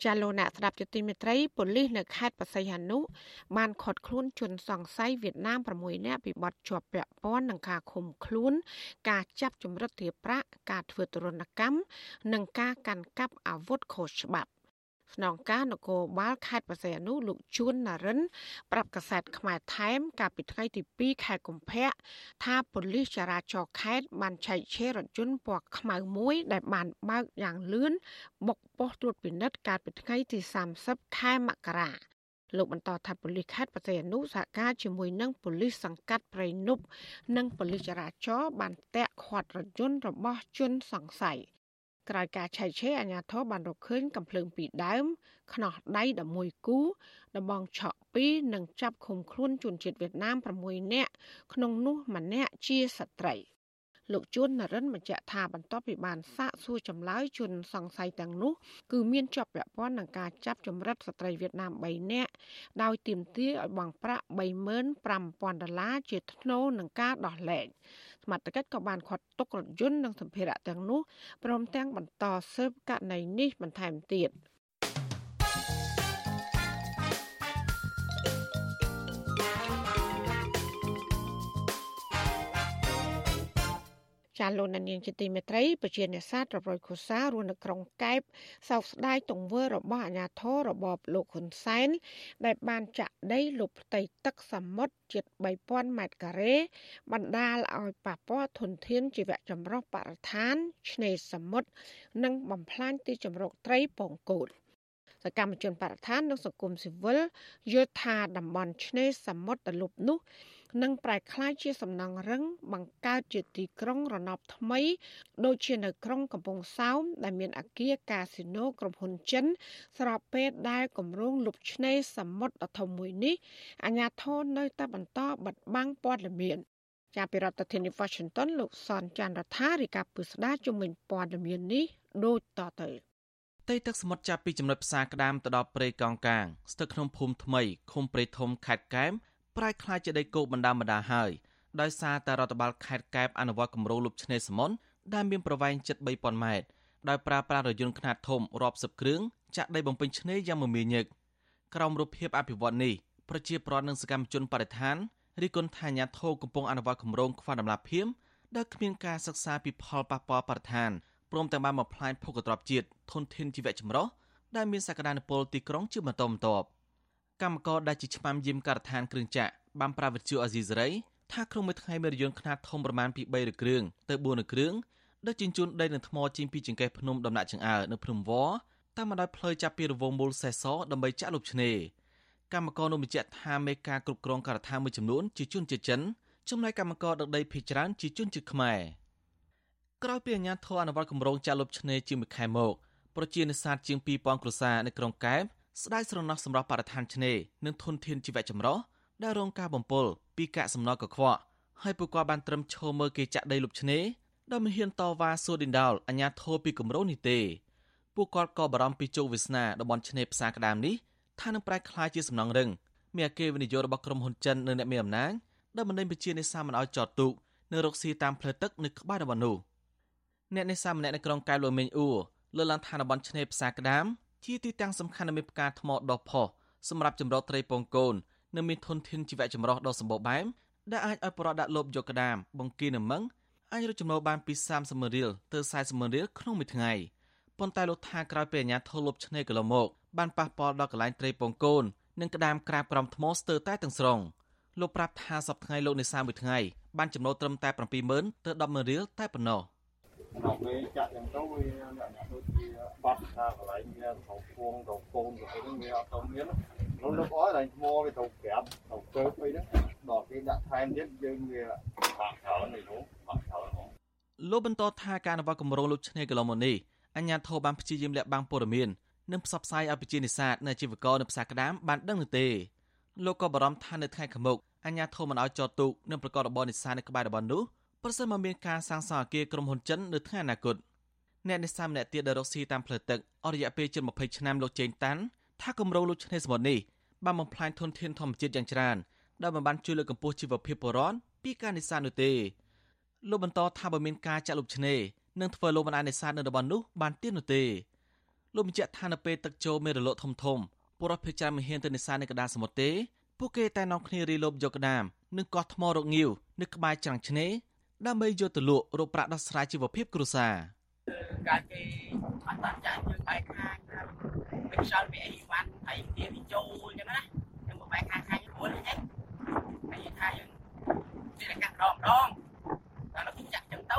[SPEAKER 1] ចាលោកអ្នកស្ដាប់ជាទីមេត្រីប៉ូលីសនៅខេត្តបរសៃហនុបានឃាត់ខ្លួនជនសង្ស័យវៀតណាម6នាក់ពីបទជាប់ពាក់ព័ន្ធនឹងការឃុំខ្លួន ការចាប់ចម្រិតទារប្រាក់ការធ្វើទរណកម្មនិងការកាន់កាប់អាវុធខុសច្បាប់ ស្នងការនគរបាលខេត្តបរសៃអនុលោកជួនណារិន ប្រាប់កាសែតខ្មែរថែម កាលពីថ្ងៃទី2ខែកុម្ភៈថាប៉ូលីសចរាចរណ៍ខេត្តបានឆែកឆេររថយន្តពណ៌ខ្មៅមួយ ដែលបានបើកយ៉ាងលឿនបុកប៉ុស្តិ៍ត្រួតពិនិត្យកាលពីថ្ងៃទី30ខែមករាលោកបន្តថាប៉ូលីសខេត្តបរសៃអនុសហការជាមួយនឹងប៉ូលីសសង្កាត់ព្រៃនប់និងប៉ូលីសចរាចរណ៍បានតាក់ឃាត់រថយន្តរបស់ជនសង្ស័យ ក្រោយការឆែកឆេរអាជ្ញាធរបានរកឃើញកំភ្លើងពីរដើមខ្នោះដៃ11គូដបងឆក់2និងចាប់ឃុំខ្លួនជនជាតិវៀតណាម6នាក់ក្នុងនោះម្នាក់ជាស្ត្រីលោកជួននរិនបញ្ជាក់ថាបន្ទាប់ពីបានសាកសួរចម្លើយជនសង្ស័យទាំងនោះគឺមានជាប់ពាក់ព័ន្ធនឹងការចាប់ចម្រិតស្ត្រីវៀតណាម3នាក់ដោយទាមទារឲ្យបង់ប្រាក់35,000ដុល្លារជាថ្នូរនឹងការដោះលែង សមត្ថកិច្ចក៏បានខាត់ទុករថយន្តនិងសម្ភារៈទាំងនោះព្រមទាំងបន្តស៊ើបករណីនេះបន្ថែមទៀត។ ចាលោកនាងជាទីមេត្រីប្រជានេសាទរាប់រយខូសារស់នៅក្រុងកែបសោកស្ដាយទង្វើរបស់អាញាធររបបលោកហ៊ុនសែនដែលបានចាក់ដីលុបផ្ទៃទឹកសមុទ្រជិត3000ម៉ែត្រការ៉េបណ្ដាលឲ្យប៉ះពាល់ធនធានជីវៈចម្រុះបរិស្ថានឆ្នេរសមុទ្រនិងបំផ្លាញទីជម្រកត្រីពងកូលសកម្មជនបរិស្ថាននិងសង្គមស៊ីវិលយល់ថាតំបន់ឆ្នេរសមុទ្រដែលលុបនោះ និងប្រែក្លាយជាសំណង់រឹងបង្កើតជាទីក្រុងរណបថ្មី ដូចជានៅក្រុងកំពង់សោមដែលមានអគារកាស៊ីណូក្រុមហ៊ុនចិន ស្របពេលដែលគម្រោងលុបឆ្នេរសមុទ្រដ៏ធំមួយនេះអាជ្ញាធរនៅតែបន្តបិទបាំងព័ត៌មានចាប់ពីរដ្ឋធានី Washington លោកសនចាន់រដ្ឋារាយការណ៍ពីស្ដារជំនាញព័ត៌មាននេះដូចតទៅ
[SPEAKER 15] ផ្ទៃទឹកសមុទ្រចាប់ពីចំណុចផ្សារក្តាមទៅដល់ព្រៃកោងកាងស្ថិតក្នុងភូមិថ្មីឃុំព្រៃធំខេត្តកែប ប្រែក្លាយជាដីគោកបណ្ដាបណ្ដាហើយដោយសារតែរដ្ឋបាលខេត្តកែបអនុវត្តគម្រោងលុបឆ្នេរសមុទ្រដែលមានប្រវែងជិត3000ម៉ែត្រដោយប្រើប្រាស់រថយន្តខ្នាតធំរាប់សិបគ្រឿងចាក់ដីបំពេញឆ្នេរយ៉ាងមមាញឹកក្រោមរូបភាពអភិវឌ្ឍនេះប្រជាប្រដ្ឋនិងសកម្មជនបរិស្ថានរីគុណថាញាធោកំពុងអនុវត្តគម្រោងខ្វះដំណាភៀមដែលគ្មានការសិក្សាពីផលប៉ះពាល់បរិស្ថានព្រមទាំងបានបំផ្លាញភូមិទ្របជាតិធនធានជីវៈចម្រុះដែលមានសក្តានុពលទីក្រុងជាបន្តបន្ទាប់ កម្មករដែលជាឆ្មាំយាមការដ្ឋានគ្រឿងចក្របានប្រាវិទ្យាអាស៊ីសេរីថាក្នុងមួយថ្ងៃមានរយន្តខ្នាតធំប្រមាណពី3ឬគ្រឿងទៅ4គ្រឿងដឹកជញ្ជូនដីនិងថ្មចេញពីចង្កេះភ្នំដំណាក់ចង្អើនៅភ្នំវតាមបណ្ដោយផ្លូវចាប់ពីរវងមូលសេសសដើម្បីចាក់លុបឆ្នេរកម្មករនោះបញ្ជាក់ថាមេការគ្រប់គ្រងការដ្ឋានមួយចំនួនជាជនជាតិចិនចំណែកកម្មករដឹកដីភេជ្ច្រើនជាជនជាតិខ្មែរក្រោយពីអាជ្ញាធរអនុវត្តគម្រោងចាក់លុបឆ្នេរជាមួយខែមកប្រជានេសាទជាង2000គ្រួសារនៅក្រុងកែប ស្ដាយស្រណោះសម្រាប់បរិស្ថានឆ្នេរនិងធនធានជីវៈចម្រុះដែលរងការបំពុលពីកាកសំណល់កខ្វក់ហើយពួកគាត់បានត្រឹមឈរមើលគេចាក់ដីលុបឆ្នេរដោយមិនហ៊ានតវ៉ាសួរឌីនដោលអាជ្ញាធរពីគម្រោងនេះទេពួកគាត់ក៏បារម្ភពីជោគវាសនាតំបន់ឆ្នេរផ្សារក្តាមនេះថានឹងប្រែក្លាយជាសំណង់រឹងមានអគារវិនិយោគរបស់ក្រុមហ៊ុនចិននៅអ្នកមានអំណាចដែលបណ្ដេញប្រជានេសាទមិនឲ្យចតទូកនៅរកស៊ីតាមផ្លូវទឹកនៅក្បែរតំបន់នោះអ្នកនេសាទម្នាក់នៅក្រុងកែវលូមេងអ៊ូលើឡើងថាតំបន់ឆ្នេរផ្សារក្តាម ជាទីតាំងសំខាន់នៃមានផ្កាថ្មដុះផុសសម្រាប់ចម្រោះត្រីពងកូននិងមានធនធានជីវៈចម្រុះដ៏សម្បូរបែបដែលអាចឲ្យប្រដដាក់លបយកក្តាមបង្គានិងមឹងអាចរកចំណូលបានពី30ម៉ឺនរៀលទៅ40ម៉ឺនរៀលក្នុងមួយថ្ងៃប៉ុន្តែលោកថាក្រោយពេលអាញាធរលុបឆ្នេរកន្លងមកបានប៉ះពាល់ដល់កន្លែងត្រីពងកូននិងក្តាមក្រាបក្រំថ្មស្ទើរតែទាំងស្រុងលោកប្រាប់ថាសប្តាហ៍ថ្ងៃលោកនេសាទមួយថ្ងៃបានចំណូលត្រឹមតែ70000ទៅ100,000រៀលតែប៉ុណ្ណោះ
[SPEAKER 16] ដល់ពេលចាក់ចឹងទៅវាអ្នកដូចជាបាត់ថាកន្លែងវាទៅពងទៅកូនទៅអីហ្នឹងវាអត់ទៅមាននោះលោកអើតែថ្មវាទៅក្រាបទៅកើបអីហ្នឹងដល់គេដាក់ថែមទៀតយើងវាបាក់ច្រើននេះនោះបាក់ច្រើនហ្មង
[SPEAKER 15] លោកបន្តថាការអនុវត្តគម្រោងលុបឆ្នេរកន្លងមកនេះអញ្ញាធិបបានព្យាយាមលាក់បាំងព័ត៌មាននិងផ្សព្វផ្សាយឲ្យប្រជានេសាទនិងអាជីវករនៅផ្សារក្តាមបានដឹងនោះទេលោកក៏បារម្ភថានៅថ្ងៃខាងមុខអញ្ញាធិបមិនឲ្យចតទូកនិងប្រកបរបរនេសាទនៅក្បែរតំបន់នោះ ប្រសិនបើមានការសាងសង់អគារក្រុមហ៊ុនចិននៅថ្ងៃអនាគតអ្នកនេសាទម្នាក់ទៀតដែលរកស៊ីតាមផ្លូវទឹកអស់រយៈពេលជិត20ឆ្នាំលោកចេងតាន់ថាគម្រោងលុបឆ្នេរសមុទ្រនេះបានបំផ្លាញធនធានធម្មជាតិយ៉ាងច្រើនដែលមិនបានជួយលើកកម្ពស់ជីវភាពពលរដ្ឋពីការនេសាទនោះទេលោកបន្តថាបើមានការចាក់លុបឆ្នេរនឹងធ្វើលោកមិនអាចនេសាទនៅតំបន់នោះបានទៀតនោះទេលោកបញ្ជាក់ថានៅពេលទឹកចូលមានរលកធំធំពលរដ្ឋភេជ្ជច្រើនមិនហ៊ានទៅនេសាទនៅកណ្ដាលសមុទ្រទេពួកគេតែនាំគ្នារីលបយកក្តាមនិងកោះថ្មរកងាវនៅក្បែរច្រាំងឆ្នេរ ដើម្បីយកទៅលក់រកប្រាក់ដោះស្រាយជីវភាពគ្រួសារ
[SPEAKER 17] ការគេអត់តាន់ចាក់យើងបែកខាងពេលខ្យល់វាអីវ៉ាន់ហើយវាវាចូលអញ្ចឹងណាយើងមកបែកខាងខាងខ្លួនអញ្ចឹងហើយថាយើងវាកាត់ដងដងដល់គេចាក់អញ្ចឹងទៅ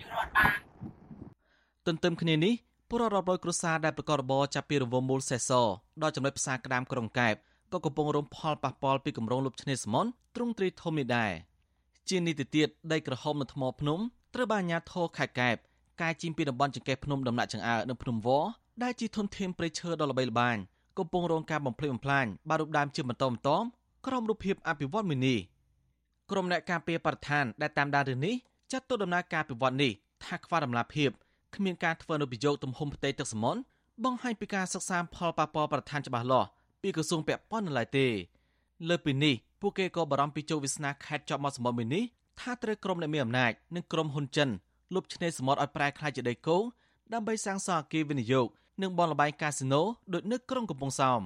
[SPEAKER 17] យើងរត់បាន
[SPEAKER 15] ទន្ទឹមគ្នានេះពលរដ្ឋរាប់រយគ្រួសារដែលប្រកបរបរចាប់ពីរង្វង់មូលសេសសដល់ចំណុចផ្សារក្តាមក្រុងកែបក៏កំពុងរងផលប៉ះពាល់ពីគម្រោងលុបឆ្នេរសមុទ្រទ្រង់ទ្រីធំនេះដែរ ជានេះទៅទៀតដីក្រហមនៅថ្មភ្នំត្រូវបានអាជ្ញាធរខេត្តកែបកាយជីមពីតំបន់ចង្កេះភ្នំដំណាក់ចង្អើនៅភ្នំវដែលជាធនធានព្រៃឈើដ៏ល្បីល្បាញកំពុងរងការបំផ្លិចបំផ្លាញបានរូបដើមជាបន្តបន្ទាប់ក្រោមរូបភាពអភិវឌ្ឍន៍មួយនេះក្រុមអ្នកការពារបរិស្ថានដែលតាមដានរឿងនេះចាត់ទុកដំណើរការអភិវឌ្ឍន៍នេះថាខ្វះដំណាភាពគ្មានការធ្វើនៅប្រយោគទំហំផ្ទៃទឹកសមុទ្របង្ហាញពីការសិក្សាផលប៉ះពាល់បរិស្ថានច្បាស់លាស់ពីក្រសួងពាក់ព័ន្ធនៅឡើយទេលើពីនេះ ពួកគេក៏បារម្ភពីជោគវាសនាខេត្តជាប់មាត់សមុទ្រមួយនេះថាត្រូវក្រុមអ្នកមានអំណាចនិងក្រុមហ៊ុនចិនលុបឆ្នេរសមុទ្រឲ្យប្រែក្លាយជាដីគោកដើម្បីសាងសង់អគារវិនិយោគនិងបនលបែងកាស៊ីណូដូចនៅក្រុងកំពង់សោម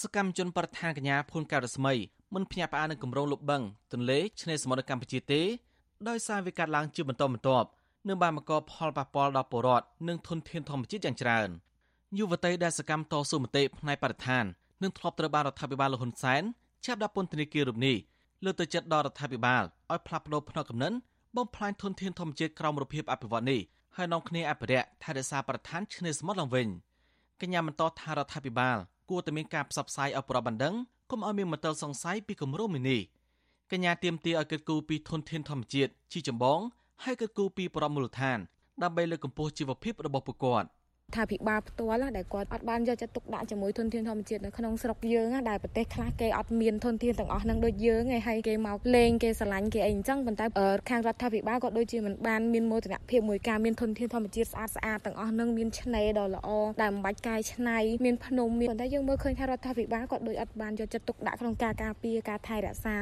[SPEAKER 15] សកម្មជនប្រធានកញ្ញាភួនកៅរស្មីមិនភ្ញាក់ផ្អើលនឹងគម្រោងលុបបឹងទន្លេឆ្នេរសមុទ្រនៅកម្ពុជាទេដោយសារវាកាត់ឡើងជាបន្តបន្ទាប់នឹងបានបង្កផលប៉ះពាល់ដល់ពលរដ្ឋនិងធនធានធម្មជាតិយ៉ាងច្រើនយុវតីដែលសកម្មតស៊ូមតិផ្នែកបរិស្ថាននឹងធ្លាប់ត្រូវបានរដ្ឋាភិបាលលហ៊ុនសែន ចាប់ដាក់ពន្ធនាគាររូបនេះលើកទៅចិត្តដល់រដ្ឋាភិបាលឲ្យផ្លាស់ប្តូរផ្នត់កំណិនបំផ្លាញធនធានធម្មជាតិក្រោមរូបភាពអភិវឌ្ឍនេះហើយនាំគ្នាអភិរក្សថែរក្សាប្រធានឆ្នេរសមុទ្រឡើងវិញកញ្ញាបន្តថារដ្ឋាភិបាលគួរតែមានការផ្សព្វផ្សាយឲ្យប្រព័ន្ធបណ្ដឹងកុំឲ្យមានមន្ទិលសង្ស័យពីគម្រោងនេះកញ្ញាទៀមទាឲ្យគិតគូរពីធនធានធម្មជាតិជីចម្បងហើយគិតគូរពីប្រព័ន្ធមូលដ្ឋានដើម្បីលើកកម្ពស់ជីវភាពរបស់ពួកគាត់
[SPEAKER 18] ថាភិបាលផ្ទាល់ដែលគាត់អត់បានយកចិត្តទុកដាក់ជាមួយធនធានធម្មជាតិនៅក្នុងស្រុកយើងដែលប្រទេសខ្លះគេអត់មានធនធានទាំងអស់នឹងដូចយើងឯហើយគេមកលេងគេស្រឡាញ់គេអីអញ្ចឹងប៉ុន្តែខាងរដ្ឋាភិបាលក៏ដូចជាមិនបានមានមោទនភាពមួយការមានធនធានធម្មជាតិស្អាតស្អាតទាំងអស់នឹងមានឆ្នេរដ៏ល្អដែលមិនបាច់កែច្នៃមានភ្នំមានប៉ុន្តែយើងមើលឃើញថារដ្ឋាភិបាលក៏ដូចអត់បានយកចិត្តទុកដាក់ក្នុងការការពារការថែរក្សា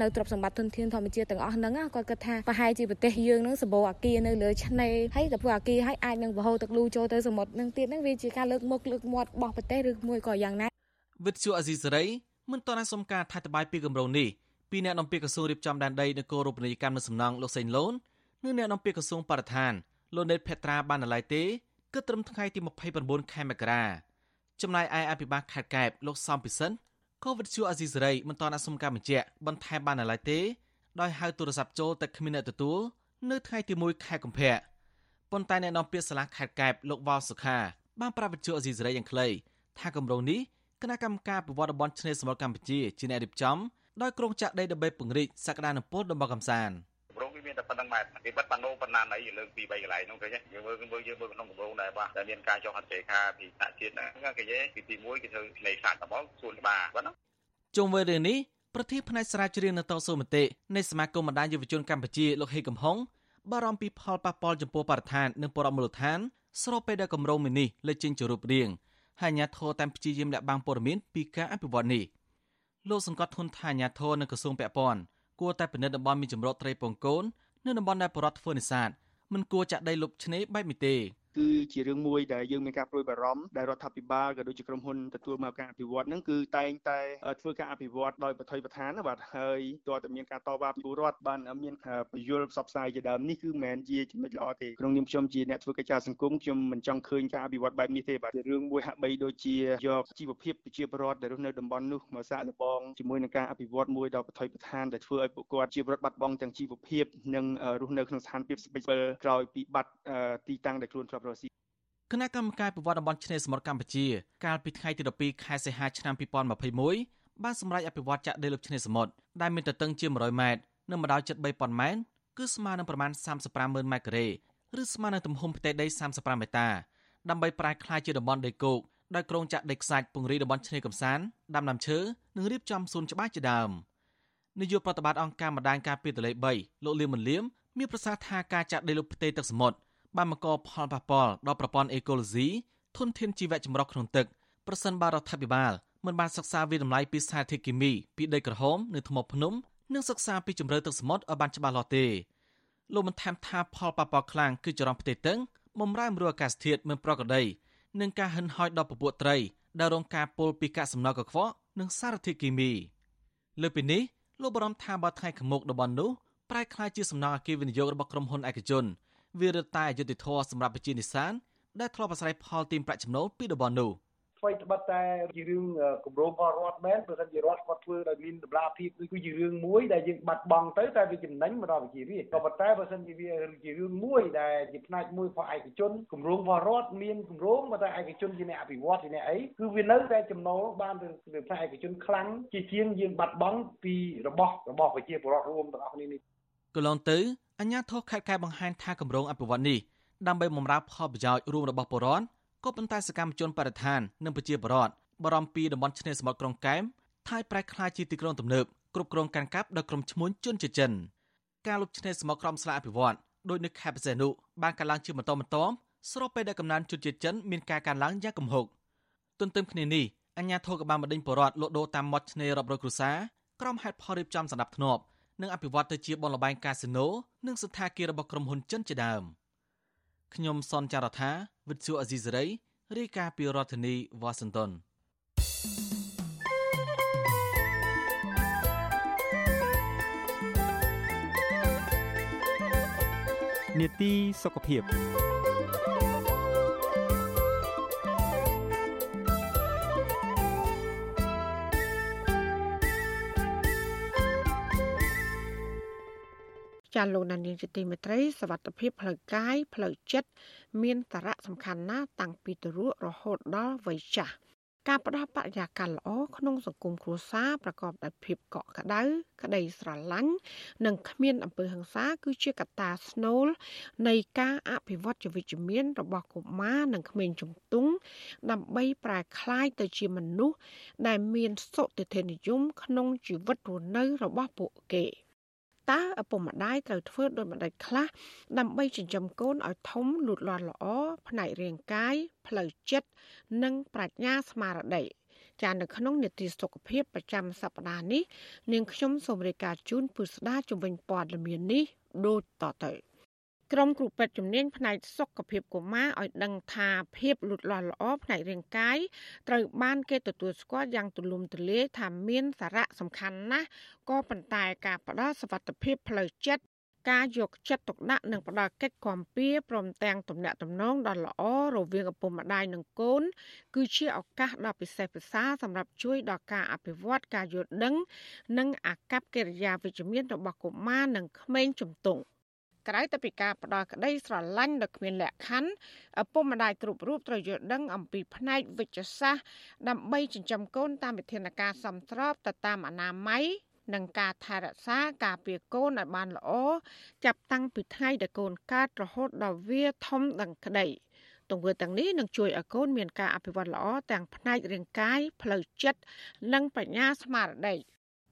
[SPEAKER 18] នៅទ្រព្យសម្បត្តិធនធានធម្មជាតិទាំងអស់ហ្នឹងគាត់គិតថាប្រហែលជាប្រទេសយើងហ្នឹងសម្បូរអាគារនៅលើឆ្នេរហើយតែព្រោះអាគារហើយអាចនឹងបហូរទឹកលូចូលទៅសមុទ្រនឹងទៀតហ្នឹងវាជាការលើកមុខលើកមាត់របស់ប្រទេសឬមួយក៏យ៉ាងណា
[SPEAKER 15] វិទ្យុអាស៊ីសេរីមិនតន់សុំការថាតបាយពីគម្រោងនេះពីអ្នកនាំពាក្យក្រសួងរៀបចំដែនដីនគររូបនីយកម្មនៅសំណង់លោកសេងលូននិងអ្នកនាំពាក្យក្រសួងបរិស្ថានលោកណេតភេត្រាបានណឡៃទេគឺត្រឹមថ្ងៃទី29ខែមករាចំណែកឯអភិបាលខេត្តកែបលោកសំពិសិនក៏វិទ្យុអាស៊ីសេរីមិនតន់សុំការបញ្ជាក់បន្ថែមបានណឡៃទេដោយហៅទូរស័ព្ទចូលតែគ្មានអ្នកទទួលនៅថ្ងៃទី1ខែកុម្ភៈ ប៉ុន្តែអ្នកនាំពាក្យសាលាខេត្តកែបលោកវ៉ាវសុខាបានប្រាប់វិទ្យុអេស៊ីសេរីយ៉ាងខ្លីថាគម្រោងនេះគណៈកម្មការប្រវត្តិបនឆ្នេរសមុទ្រកម្ពុជាជាអ្នករៀបចំដោយក្រុងចាក់ដីដើម្បីពង្រីកសក្តានុពលតំបន់កំសាន្ត
[SPEAKER 19] គម្រោងវាមានតែប៉ុណ្្នឹងម៉ែត្រគេបិទប៉ាណូប៉ុណ្ណាណៃលើកពី3កន្លែងនោះឃើញយើងមើលមើលយើងមើលក្នុងគម្រោងដែរបាទតែមានការចុះហត្ថលេខាពីថ្នាក់ជាតិហ្នឹងគេនិយាយពីទី1គេធ្វើលេខាតំបន់សួនច្បារប៉ុណ្ណា
[SPEAKER 15] ជុំវិញរឿងនេះប្រធានផ្នែកស្រាវជ្រាវនៅតស៊ូមតិនៃសមាគមបណ្ដាញយុវជនកម្ពុជាលោកហេកំហុង បារម្ភពីផលប៉ះពាល់ចំពោះបរិស្ថាននិងបរិមូលដ្ឋានស្របពេលដែលគម្រោងមីនេះលេចចេញជារូបរាងហើយអាជ្ញាធរតាមព្យាយាមលាក់បាំងព័ត៌មានពីការអភិវឌ្ឍនេះលោកសង្កត់ធនថាអាជ្ញាធរនៅក្រសួងពាក់ព័ន្ធគួរតែពិនិត្យតំបន់មានចម្រុះត្រីពងកូននៅតំបន់ដែលបរដ្ឋធ្វើនេសាទមិនគួរចាក់ដីលុបឆ្នេរបែបនេះទេ
[SPEAKER 20] គឺជារឿងមួយដែលយើងមានការព្រួយបារម្ភដែលរដ្ឋាភិបាលក៏ដូចជាក្រុមហ៊ុនទទួលមកការអភិវឌ្ឍហ្នឹងគឺតែងតែធ្វើការអភិវឌ្ឍដោយបថុយបឋានបាទហើយតើតើមានការតវ៉ាពីពលរដ្ឋបានមានបញ្យលផ្សព្វផ្សាយជាដើមនេះគឺមិនមែនជាចំណុចល្អទេក្នុងនាមខ្ញុំជាអ្នកធ្វើកិច្ចការសង្គមខ្ញុំមិនចង់ឃើញការអភិវឌ្ឍបែបនេះទេបាទជារឿងមួយហាក់បីដូចជាយកជីវភាពប្រជាពលរដ្ឋដែលរស់នៅតំបន់នោះមកសាកល្បងជាមួយនឹងការអភិវឌ្ឍមួយដ៏បថុយបឋានដែលធ្វើឲ្យពួកគាត់ជាពលរដ្ឋបាត់បង់ទាំងជីវភាពនិងរស់នៅក្នុងស្ថានភាពស្បិចស្បិលក្រោយពីបាត់ទីតាំងដែលខ្លួនធ្លាប់រស់ស៊ី
[SPEAKER 15] គណៈកម្មការប្រវត្តិតំបន់ឆ្នេរសមុទ្រកម្ពុជា កាលពីថ្ងៃទី12ខែសីហាឆ្នាំ2021បានសម្រេចអភិវឌ្ឍចាក់ដីលើឆ្នេរសមុទ្រដែលមានទទឹងជា100ម៉ែត្រនិងម្ដៅជិត3000ម៉ែត្រគឺស្មើនឹងប្រមាណ350,000ម៉ែត្រការ៉េឬស្មើនឹងទំហំផ្ទៃដី35ម៉ែតាដើម្បីប្រែក្លាយជាតំបន់ដីគោកដោយក្រុងចាក់ដីខ្សាច់ពង្រីកតំបន់ឆ្នេរកំសាន្តដាំដើមឈើនិងរៀបចំសួនច្បារជាដើមនាយកប្រតិបត្តិអង្គការម្ដាយការពារទន្លេ3លោកលៀមមលៀមមានប្រសាសន៍ថាការចាក់ដីលើផ្ទៃទឹកសមុទ្រ បានបង្កផលប៉ះពាល់ដល់ប្រព័ន្ធអេកូឡូស៊ីធនធានជីវៈចម្រុះក្នុងទឹកប្រសិនបើរដ្ឋាភិបាលមិនបានសិក្សាវិតម្លៃពីសារធាតុគីមីពីដីក្រហមនៅថ្មភ្នំនិងសិក្សាពីជម្រៅទឹកសមុទ្រឲ្យបានច្បាស់លាស់ទេលោកបានថែមថាផលប៉ះពាល់ខ្លាំងគឺចរន្តផ្ទៃទឹកបំរែបំរួលអាកាសធាតុមិនប្រក្រតីនិងការហិនហោចដល់ពពួកត្រីដែលរងការពុលពីកាកសំណល់កខ្វក់និងសារធាតុគីមីលើពីនេះលោកបារម្ភថាបើថ្ងៃខាងមុខតំបន់នោះប្រែក្លាយជាសំណង់អគារវិនិយោគរបស់ក្រុមហ៊ុនឯកជន វារឹតតែអយុត្តិធម៌សម្រាប់ប្រជានិស្សានដែលធ្លាប់អាស្រ័យផលទីមប្រាក់ចំណូលពីតំបន់នោះ
[SPEAKER 21] ថ្មីត្បិតតែជារឿងគម្រោងរបស់រដ្ឋមែនបើសិនជារដ្ឋគាត់ធ្វើដោយមានតម្លាភាពគឺគឺជារឿងមួយដែលយើងបាត់បង់ទៅតែវាចំណេញមកដល់ប្រជារាស្ត្រក៏ប៉ុន្តែបើសិនជាវាជារឿងមួយដែលជាផ្នែកមួយរបស់ឯកជនគម្រោងរបស់រដ្ឋមានគម្រោងមកតែឯកជនជាអ្នកអភិវឌ្ឍជាអ្នកអីគឺវានៅតែចំណូលបានទៅផ្នែកឯកជនខ្លាំងជាជាងយើងបាត់បង់ពីរបស់របស់ប្រជាពលរដ្ឋរួមទាំងអស់គ្នានេះ
[SPEAKER 15] កន្លងទៅ អញ្ញាធរខេត្តកែបង្ហាញថាគម្រោងអភិវឌ្ឍនេះដើម្បីបម្រើផលប្រយោជន៍រួមរបស់ពលរដ្ឋក៏ប៉ុន្តែសកម្មជនបរិស្ថាននិងប្រជាពលរដ្ឋបារម្ភពីតំបន់ឆ្នេរសមុទ្រក្រុងកែមថាយប្រែក្លាយជាទីក្រុងទំនើបគ្រប់គ្រងកាន់កាប់ដោយក្រុមឈ្មួញជនជាចិនការលុបឆ្នេរសមុទ្រក្រំស្លាកអភិវឌ្ឍដោយនៅខេត្តបរសេនុបានកើនឡើងជាបន្តបន្ទាប់ស្របពេលដែលកំណើនជនជាតិចិនមានការកើនឡើងយ៉ាងគំហុកទន្ទឹមគ្នានេះអញ្ញាធិក៏បានបណ្ដេញបរដ្ឋលក់ដូរតាមមាត់ឆ្នេររាប់រយគ្រួសារក្រុមហេតុផលរៀបចំសម្ដាប់ធ្នាប់ និងអភិវឌ្ឍទៅជាបនលបែងកាស៊ីណូនិងសន្តាគាររបស់ក្រុមហ៊ុនចិនជាដើមខ្ញុំសនចាររថាវិទ្យុអេស៊ីសេរីរាយការណ៍ពីរដ្ឋធានីវ៉ាស៊ីនតោន
[SPEAKER 22] នេតិសុខភាព
[SPEAKER 1] ចាលោកដានៀងជាទីមេត្រីសវត្ថភាពផ្លូវកាយផ្លូវចិត្តមានសារៈសំខាន់ណាស់តាំងពីទរៈរហូតដល់វ័យចាស់ការផ្ដល់បរិយាកាសល្អក្នុងសង្គមគ្រួសារប្រកបដោយភាពកក់ក្ដៅក្តីស្រឡាញ់និងគ្មានអំពើហិង្សាគឺជាកត្តាស្នូលនៃការអភិវឌ្ឍជីវិតជំនាញរបស់កុមារនិងក្មេងជំទង់ដើម្បីប្រែក្លាយទៅជាមនុស្សដែលមានសុតិធិនិយមក្នុងជីវិតរស់នៅរបស់ពួកគេ។ តើឪពុកម្ដាយត្រូវធ្វើដូចម្ដេចខ្លះដើម្បីចិញ្ចឹមកូនឲ្យធំលូតលាស់ល្អផ្នែករាងកាយផ្លូវចិត្តនិងប្រាជ្ញាស្មារតីចានៅក្នុងនេតិសុខភាពប្រចាំសប្តាហ៍នេះនាងខ្ញុំសូមរាយការណ៍ជូនពុស្ដាជំនាញព័ត៌មាននេះដូចតទៅ ក្រុមគ្រូពេទ្យជំនាញផ្នែកសុខភាពកុមារឲ្យដឹងថាភាពលូតលាស់ល្អផ្នែករាងកាយត្រូវបានគេទទួលស្គាល់យ៉ាងទូលំទូលាយថាមានសារៈសំខាន់ណាស់ក៏ប៉ុន្តែការផ្ដល់សវត្ថភាពផ្លូវចិត្តការយកចិត្តទុកដាក់និងផ្ដល់កិច្ចគាំពៀព្រមទាំងទំនាក់ទំនងដ៏ល្អរវាងឪពុកម្ដាយនិងកូន គឺជាឱកាសដ៏ពិសេសពិសាសម្រាប់ជួយដល់ការអភិវឌ្ឍការយល់ដឹង និងអាកប្បកិរិយាវិជ្ជមានរបស់កុមារនិងក្មេងជំទង់។ ក្រៅទៅពីការផ្ដល់ក្តីស្រឡាញ់ដ៏គ្មានលក្ខខណ្ឌឪពុកម្ដាយគ្រប់រូបត្រូវយល់ដឹងអំពីផ្នែកវិជ្ជសាស្ត្រដើម្បីចិញ្ចឹមកូនតាមវិធានការសមស្របទៅតាមអនាម័យនិងការថែរក្សាការពារកូនឲ្យបានល្អចាប់តាំងពីថ្ងៃដែលកូនកើតរហូតដល់វាធំដឹងក្តីទង្វើទាំងនេះនឹងជួយឲ្យកូនមានការអភិវឌ្ឍល្អទាំងផ្នែករាងកាយផ្លូវចិត្តនិងបញ្ញាស្មារតី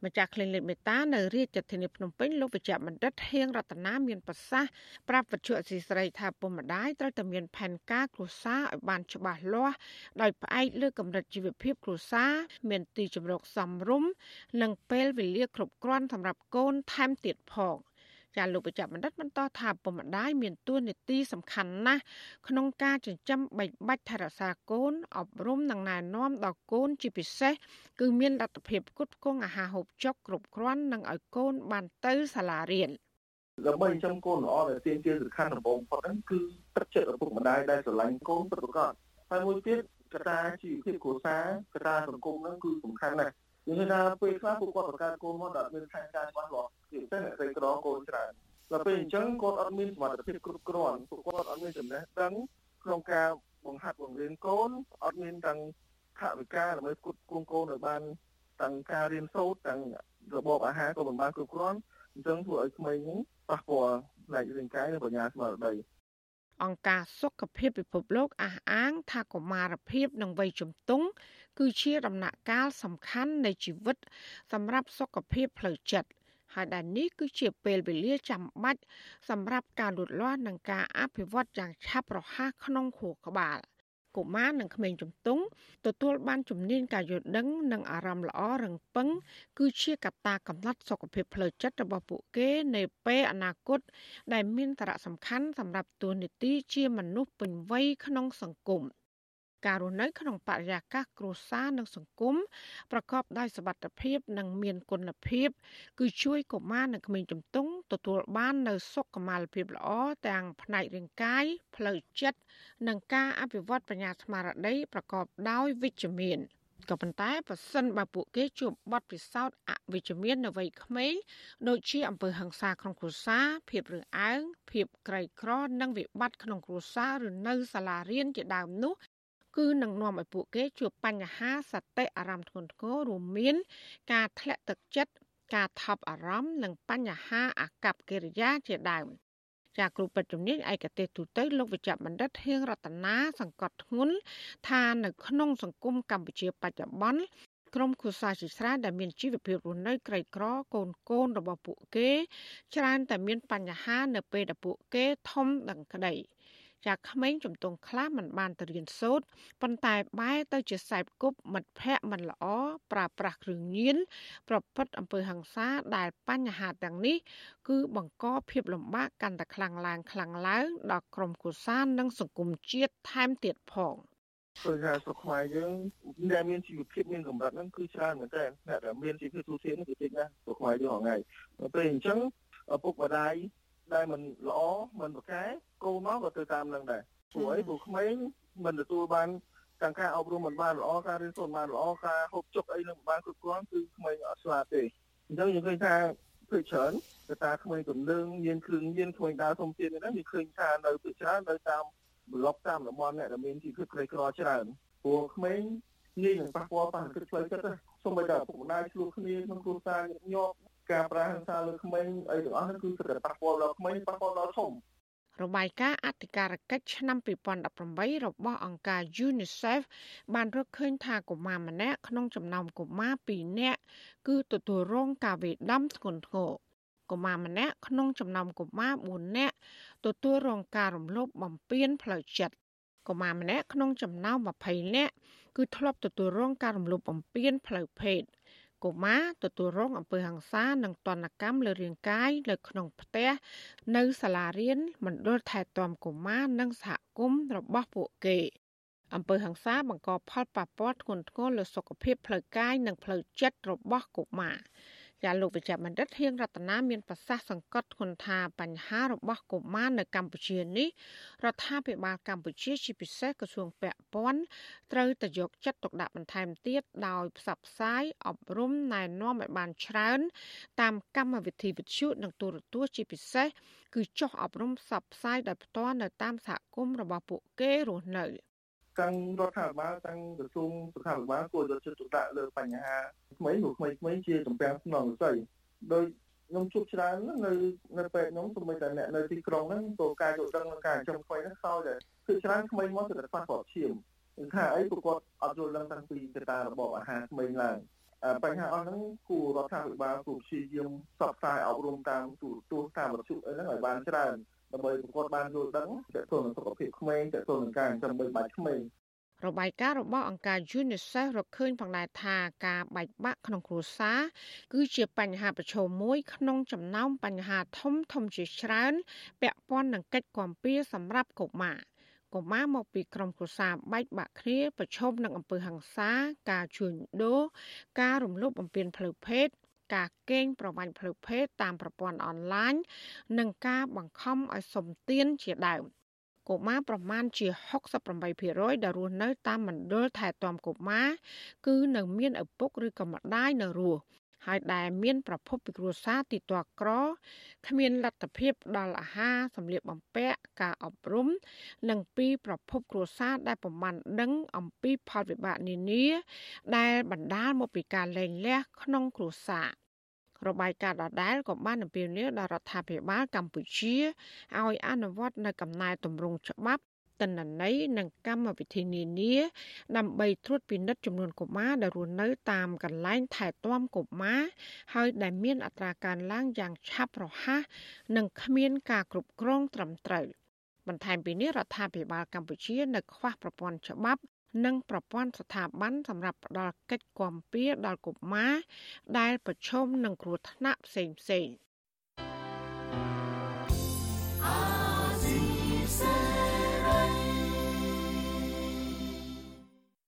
[SPEAKER 1] ម្ចាស់ Clinic មេតានៅរាជធានីភ្នំពេញលោកវិជ្ជបណ្ឌិតហៀងរតនាមានប្រសាសន៍ប្រាប់វិទ្យុអសីស្រីថាពុកម្ដាយត្រូវតែមានផែនការគ្រួសារឲ្យបានច្បាស់លាស់ដោយផ្អែកលើកម្រិតជីវភាពគ្រួសារមានទីជម្រកសមរម្យនិងពេលវេលាគ្រប់គ្រាន់សម្រាប់កូនថែមទៀតផង។ ចាលោកបច្ចបណ្ឌិតបន្តថាពុកម្ដាយមានតួនាទីសំខាន់ណាស់ក្នុងការចិញ្ចឹមបីបាច់ថែរក្សាកូនអប់រំនិងណែនាំដល់កូនជាពិសេសគឺមានលទ្ធភាពផ្គត់ផ្គង់អាហារហូបចុកគ្រប់គ្រាន់និងឲ្យកូនបានទៅសាលារៀន
[SPEAKER 23] ដើម្បីចិញ្ចឹមកូនល្អដែលទាមទារសំខាន់ដំបូងផុតហ្នឹងគឺទឹកចិត្តឪពុកម្ដាយដែលស្រឡាញ់កូនពិតប្រាកដហើយមួយទៀតកត្តាជីវភាពគ្រួសារកត្តាសង្គមហ្នឹងគឺសំខាន់ណាស់និយាយថាពេលខ្លះពួកគាត់បង្កើតកូនមកដល់មានផែនការច្បាស់លាស់ ជាពិសេសអ្នកក្រីក្រកូនច្រើនដល់ពេលអញ្ចឹងគាត់អត់មានសមត្ថភាពគ្រប់គ្រាន់ពួកគាត់អត់មានចំណេះដឹងក្នុងការបង្ហាត់បង្រៀនកូនអត់មានទាំងថវិកាដើម្បីផ្គត់ផ្គង់កូនឲ្យបានទាំងការរៀនសូត្រទាំងរបបអាហារក៏មិនបានគ្រប់គ្រាន់អញ្ចឹងធ្វើឲ្យក្មេងហ្នឹងប៉ះពាល់ផ្នែករាងកាយនិងបញ្ញាស្មារតី
[SPEAKER 1] អង្គការសុខភាពពិភពលោកអះអាងថាកុមារភាពនិងវ័យជំទង់គឺជាដំណាក់កាលសំខាន់នៃជីវិត សម្រាប់សុខភាពផ្លូវចិត្ត ហើយដែលនេះគឺជាពេលវេលាចាំបាច់សម្រាប់ការលូតលាស់និងការអភិវឌ្ឍយ៉ាងឆាប់រហ័សក្នុងខួរក្បាលកុមារនិងក្មេងជំទង់ទទួលបានជំនាញការយល់ដឹងនិងអារម្មណ៍ល្អរឹងប៉ឹងគឺជាកត្តាកំណត់សុខភាពផ្លូវចិត្តរបស់ពួកគេនៅពេលអនាគត ដែលមានសារៈសំខាន់សម្រាប់ទូនីតិជាមនុស្សពេញវ័យក្នុងសង្គម។ ការរស់នៅក្នុងបរិយាកាសគ្រួសារនិងសង្គមប្រកបដោយសុវត្ថិភាពនិងមានគុណភាព គឺជួយកុមារនិងក្មេងជំទង់ទទួលបាននូវសុខុមាលភាពល្អទាំងផ្នែករាងកាយផ្លូវចិត្តនិងការអភិវឌ្ឍបញ្ញាស្មារតីប្រកបដោយវិជ្ជមានក៏ប៉ុន្តែប្រសិនបើពួកគេជួបបទពិសោធន៍អវិជ្ជមាននៅវ័យក្មេងដូចជាអំពើហិង្សាក្នុងគ្រួសារភាពរើសអើងភាពក្រីក្រ និងវិបត្តិក្នុងគ្រួសារឬនៅសាលារៀនជាដើមនោះ គឺនឹងនាំឲ្យពួកគេជួបបញ្ហាសតិអារម្មណ៍ធ្ងន់ធ្ងររួមមាន ការធ្លាក់ទឹកចិត្តការថប់អារម្មណ៍និងបញ្ហាអាកប្បកិរិយាជាដើមចាគ្រូពេទ្យជំនាញឯកទេសទូទៅលោកវិជ្ជបណ្ឌិតហៀងរតនាសង្កត់ធ្ងន់ថានៅក្នុងសង្គមកម្ពុជាបច្ចុប្បន្នក្រុមគូសាជាច្រើនដែលមានជីវភាពរស់នៅក្រីក្រកូនកូនរបស់ពួកគេច្រើនតែមានបញ្ហានៅពេលដែលពួកគេធំដឹងក្តី។ ចាក្មេងជំទង់ខ្លះមិនបានទៅរៀនសូត្រប៉ុន្តែបែរទៅជាខ្សែគប់មិត្តភ័ក្តិមិនល្អប្រើប្រាស់គ្រឿងញៀនប្រព្រឹត្តអំពើហិង្សាដែលបញ្ហាទាំងនេះ គឺបង្កភាពលំបាកកាន់តែខ្លាំងឡើងខ្លាំងឡើងដល់ក្រុមគូសាននិងសង្គមជាតិថែមទៀតផង
[SPEAKER 23] ព្រោះថាស្រុកខ្មែរយើងដែលមានជីវភាពមានកម្រិតហ្នឹងគឺច្រើនមែនតើអ្នកដែលមានជីវភាពទូទៅនេះគឺតិចណាស់ស្រុកខ្មែរយើងហងៃពេលអញ្ចឹងឪពុកម្ដាយ ដែលមិនល្អមិនប្រកែកូនមកក៏ទៅតាមនឹងដែរព្រោះអីព្រោះក្មេងមិនទទួលបានទាំងការអប់រំមិនបានល្អការរៀនសូត្របានល្អការហូបចុកអីនឹងមិនបានគ្រប់គ្រាន់គឺក្មេងអត់ស្លាប់ទេអញ្ចឹងយើងឃើញថាភាគច្រើនកតាក្មេងទំនឹងមានគ្រឿងញៀនក្មេងដើរសុំទៀតហ្នឹងយើងឃើញថានៅភាគច្រើននៅតាមប្លុកតាមតំបន់អ្នកដែលមានជីវភាពក្រីក្រច្រើនព្រោះក្មេងងាយនឹងប៉ះពាល់ប៉ះគិតផ្លូវចិត្តសូម្បីតែឪពុកម្ដាយឆ្លោះគ្នាក្នុងគ្រួសារញឹកញាប់ ការប្រាហិង្សាលើក្មេងអីទាំងអស់នោះគឺសិតតែប៉ះពាល់ដល់ក្មេងប៉ះពាល់ដល់ធំ
[SPEAKER 1] របាយការណ៍អធិការកិច្ចឆ្នាំ2018របស់អង្គការ UNICEF បានរកឃើញថាកុមារម្នាក់ក្នុងចំណោមកុមារ2នាក់គឺទទួលរងការវាយដំធ្ងន់ធ្ងរកុមារម្នាក់ក្នុងចំណោមកុមារ4នាក់ទទួលរងការរំលោភបំពានផ្លូវចិត្តកុមារម្នាក់ក្នុងចំណោម20នាក់គឺធ្លាប់ទទួលរងការរំលោភបំពានផ្លូវភេទ កុមារទទួលរងអំពើហិង្សានិងទណ្ឌកម្មលើរាងកាយនៅក្នុងផ្ទះនៅសាលារៀនមណ្ឌលថែទាំកុមារនិងសហគមន៍របស់ពួកគេអំពើហិង្សាបង្កផលប៉ះពាល់ធ្ងន់ធ្ងរលើសុខភាពផ្លូវកាយនិងផ្លូវចិត្តរបស់កុមារ ចាលោកវិជ្ជបណ្ឌិតហៀងរតនាមានប្រសាសន៍សង្កត់ធ្ងន់ថាបញ្ហារបស់កុមារនៅកម្ពុជានេះរដ្ឋាភិបាលកម្ពុជាជាពិសេសក្រសួងពាក់ព័ន្ធត្រូវតែយកចិត្តទុកដាក់បន្ថែមទៀតដោយផ្សព្វផ្សាយអប់រំណែនាំឲ្យបានច្រើន តាមកម្មវិធីវិទ្យុនិងទូរទស្សន៍ជាពិសេសគឺចុះអប់រំផ្សព្វផ្សាយដោយផ្ទាល់នៅតាមសហគមន៍របស់ពួកគេរស់នៅ
[SPEAKER 23] ទាំងរដ្ឋាភិបាលទាំងក្រសួងសុខាភិបាលគួរយកចិត្តទុកដាក់លើបញ្ហាថ្មីឬថ្មីថ្មីជាតំពាំងស្នងវិស័យដោយខ្ញុំជួបច្រើននៅនៅពេលខ្ញុំសូម្បីតែអ្នកនៅទីក្រុងហ្នឹងក៏ការយល់ដឹងនិងការចំថ្មីហ្នឹងខោដែរគឺច្រើនថ្មីមកទៅតែខ្វះប្រឈាមគឺថាអីពួកគាត់អត់យល់ដឹងតាំងពីកត្តារបបអាហារថ្មីឡើងបញ្ហាអស់ហ្នឹងគួររដ្ឋាភិបាលគួរព្យាយាមផ្សព្វផ្សាយអប់រំតាមទូរទស្សន៍តាមវិទ្យុអីហ្នឹងឲ្យបានច្រើន ដើម្បីប្រកបបានយល់ដឹងទាក់ទងនឹងសុខភាពក្មេងទាក់ទងនឹងការចិញ្ចឹមបីបាច់ក្មេង
[SPEAKER 1] របាយការណ៍របស់អង្គការ UNICEF រកឃើញផងដែរថាការបែកបាក់ក្នុងគ្រួសារគឺជាបញ្ហាប្រឈមមួយក្នុងចំណោមបញ្ហាធំធំជាច្រើនពាក់ព័ន្ធនឹងកិច្ចគាំពៀសម្រាប់កុមារកុមារមកពីក្រុមគ្រួសារបែកបាក់គ្នាប្រឈមនឹងអំពើហិង្សា ការជួញដូរការរំលោភបំពានផ្លូវភេទ ការកេងប្រវ័ញ្ចផ្លូវភេទតាមប្រព័ន្ធអនឡាញនិងការបង្ខំឲ្យសុំទានជាដើមកុមារប្រមាណជា68%ដែលរស់នៅតាមមណ្ឌលថែទាំកុមារគឺនៅមានឪពុកឬក៏ម្ដាយនៅរស់ ហើយដែលមានប្រភពពីគ្រួសារទីតក្រគ្មានលទ្ធភាពដល់អាហារសម្លៀកបំពាក់ការអប់រំ និងពីប្រភពគ្រួសារដែលប្រមាណដឹងអំពីផលវិបាកនានា ដែលបណ្ដាលមកពីការលែងលះក្នុងគ្រួសាររបាយការណ៍ដដែលក៏បានអំពាវនាវដល់រដ្ឋាភិបាលកម្ពុជាឲ្យអនុវត្តនៅកំណែទម្រង់ច្បាប់ តនន័យនិងកម្មវិធីនានា ដើម្បីត្រួតពិនិត្យចំនួនកុមារដែលរស់នៅតាមកន្លែងថែទាំកុមារហើយដែលមានអត្រាកើនឡើងយ៉ាងឆាប់រហ័សនិងគ្មានការគ្រប់គ្រងត្រឹមត្រូវបន្ថែមពីនេះរដ្ឋាភិបាលកម្ពុជានៅខ្វះប្រព័ន្ធច្បាប់និងប្រព័ន្ធស្ថាប័នសម្រាប់ផ្ដល់កិច្ចគាំពារដល់កុមារដែលប្រឈមនឹងគ្រោះថ្នាក់ផ្សេងផ្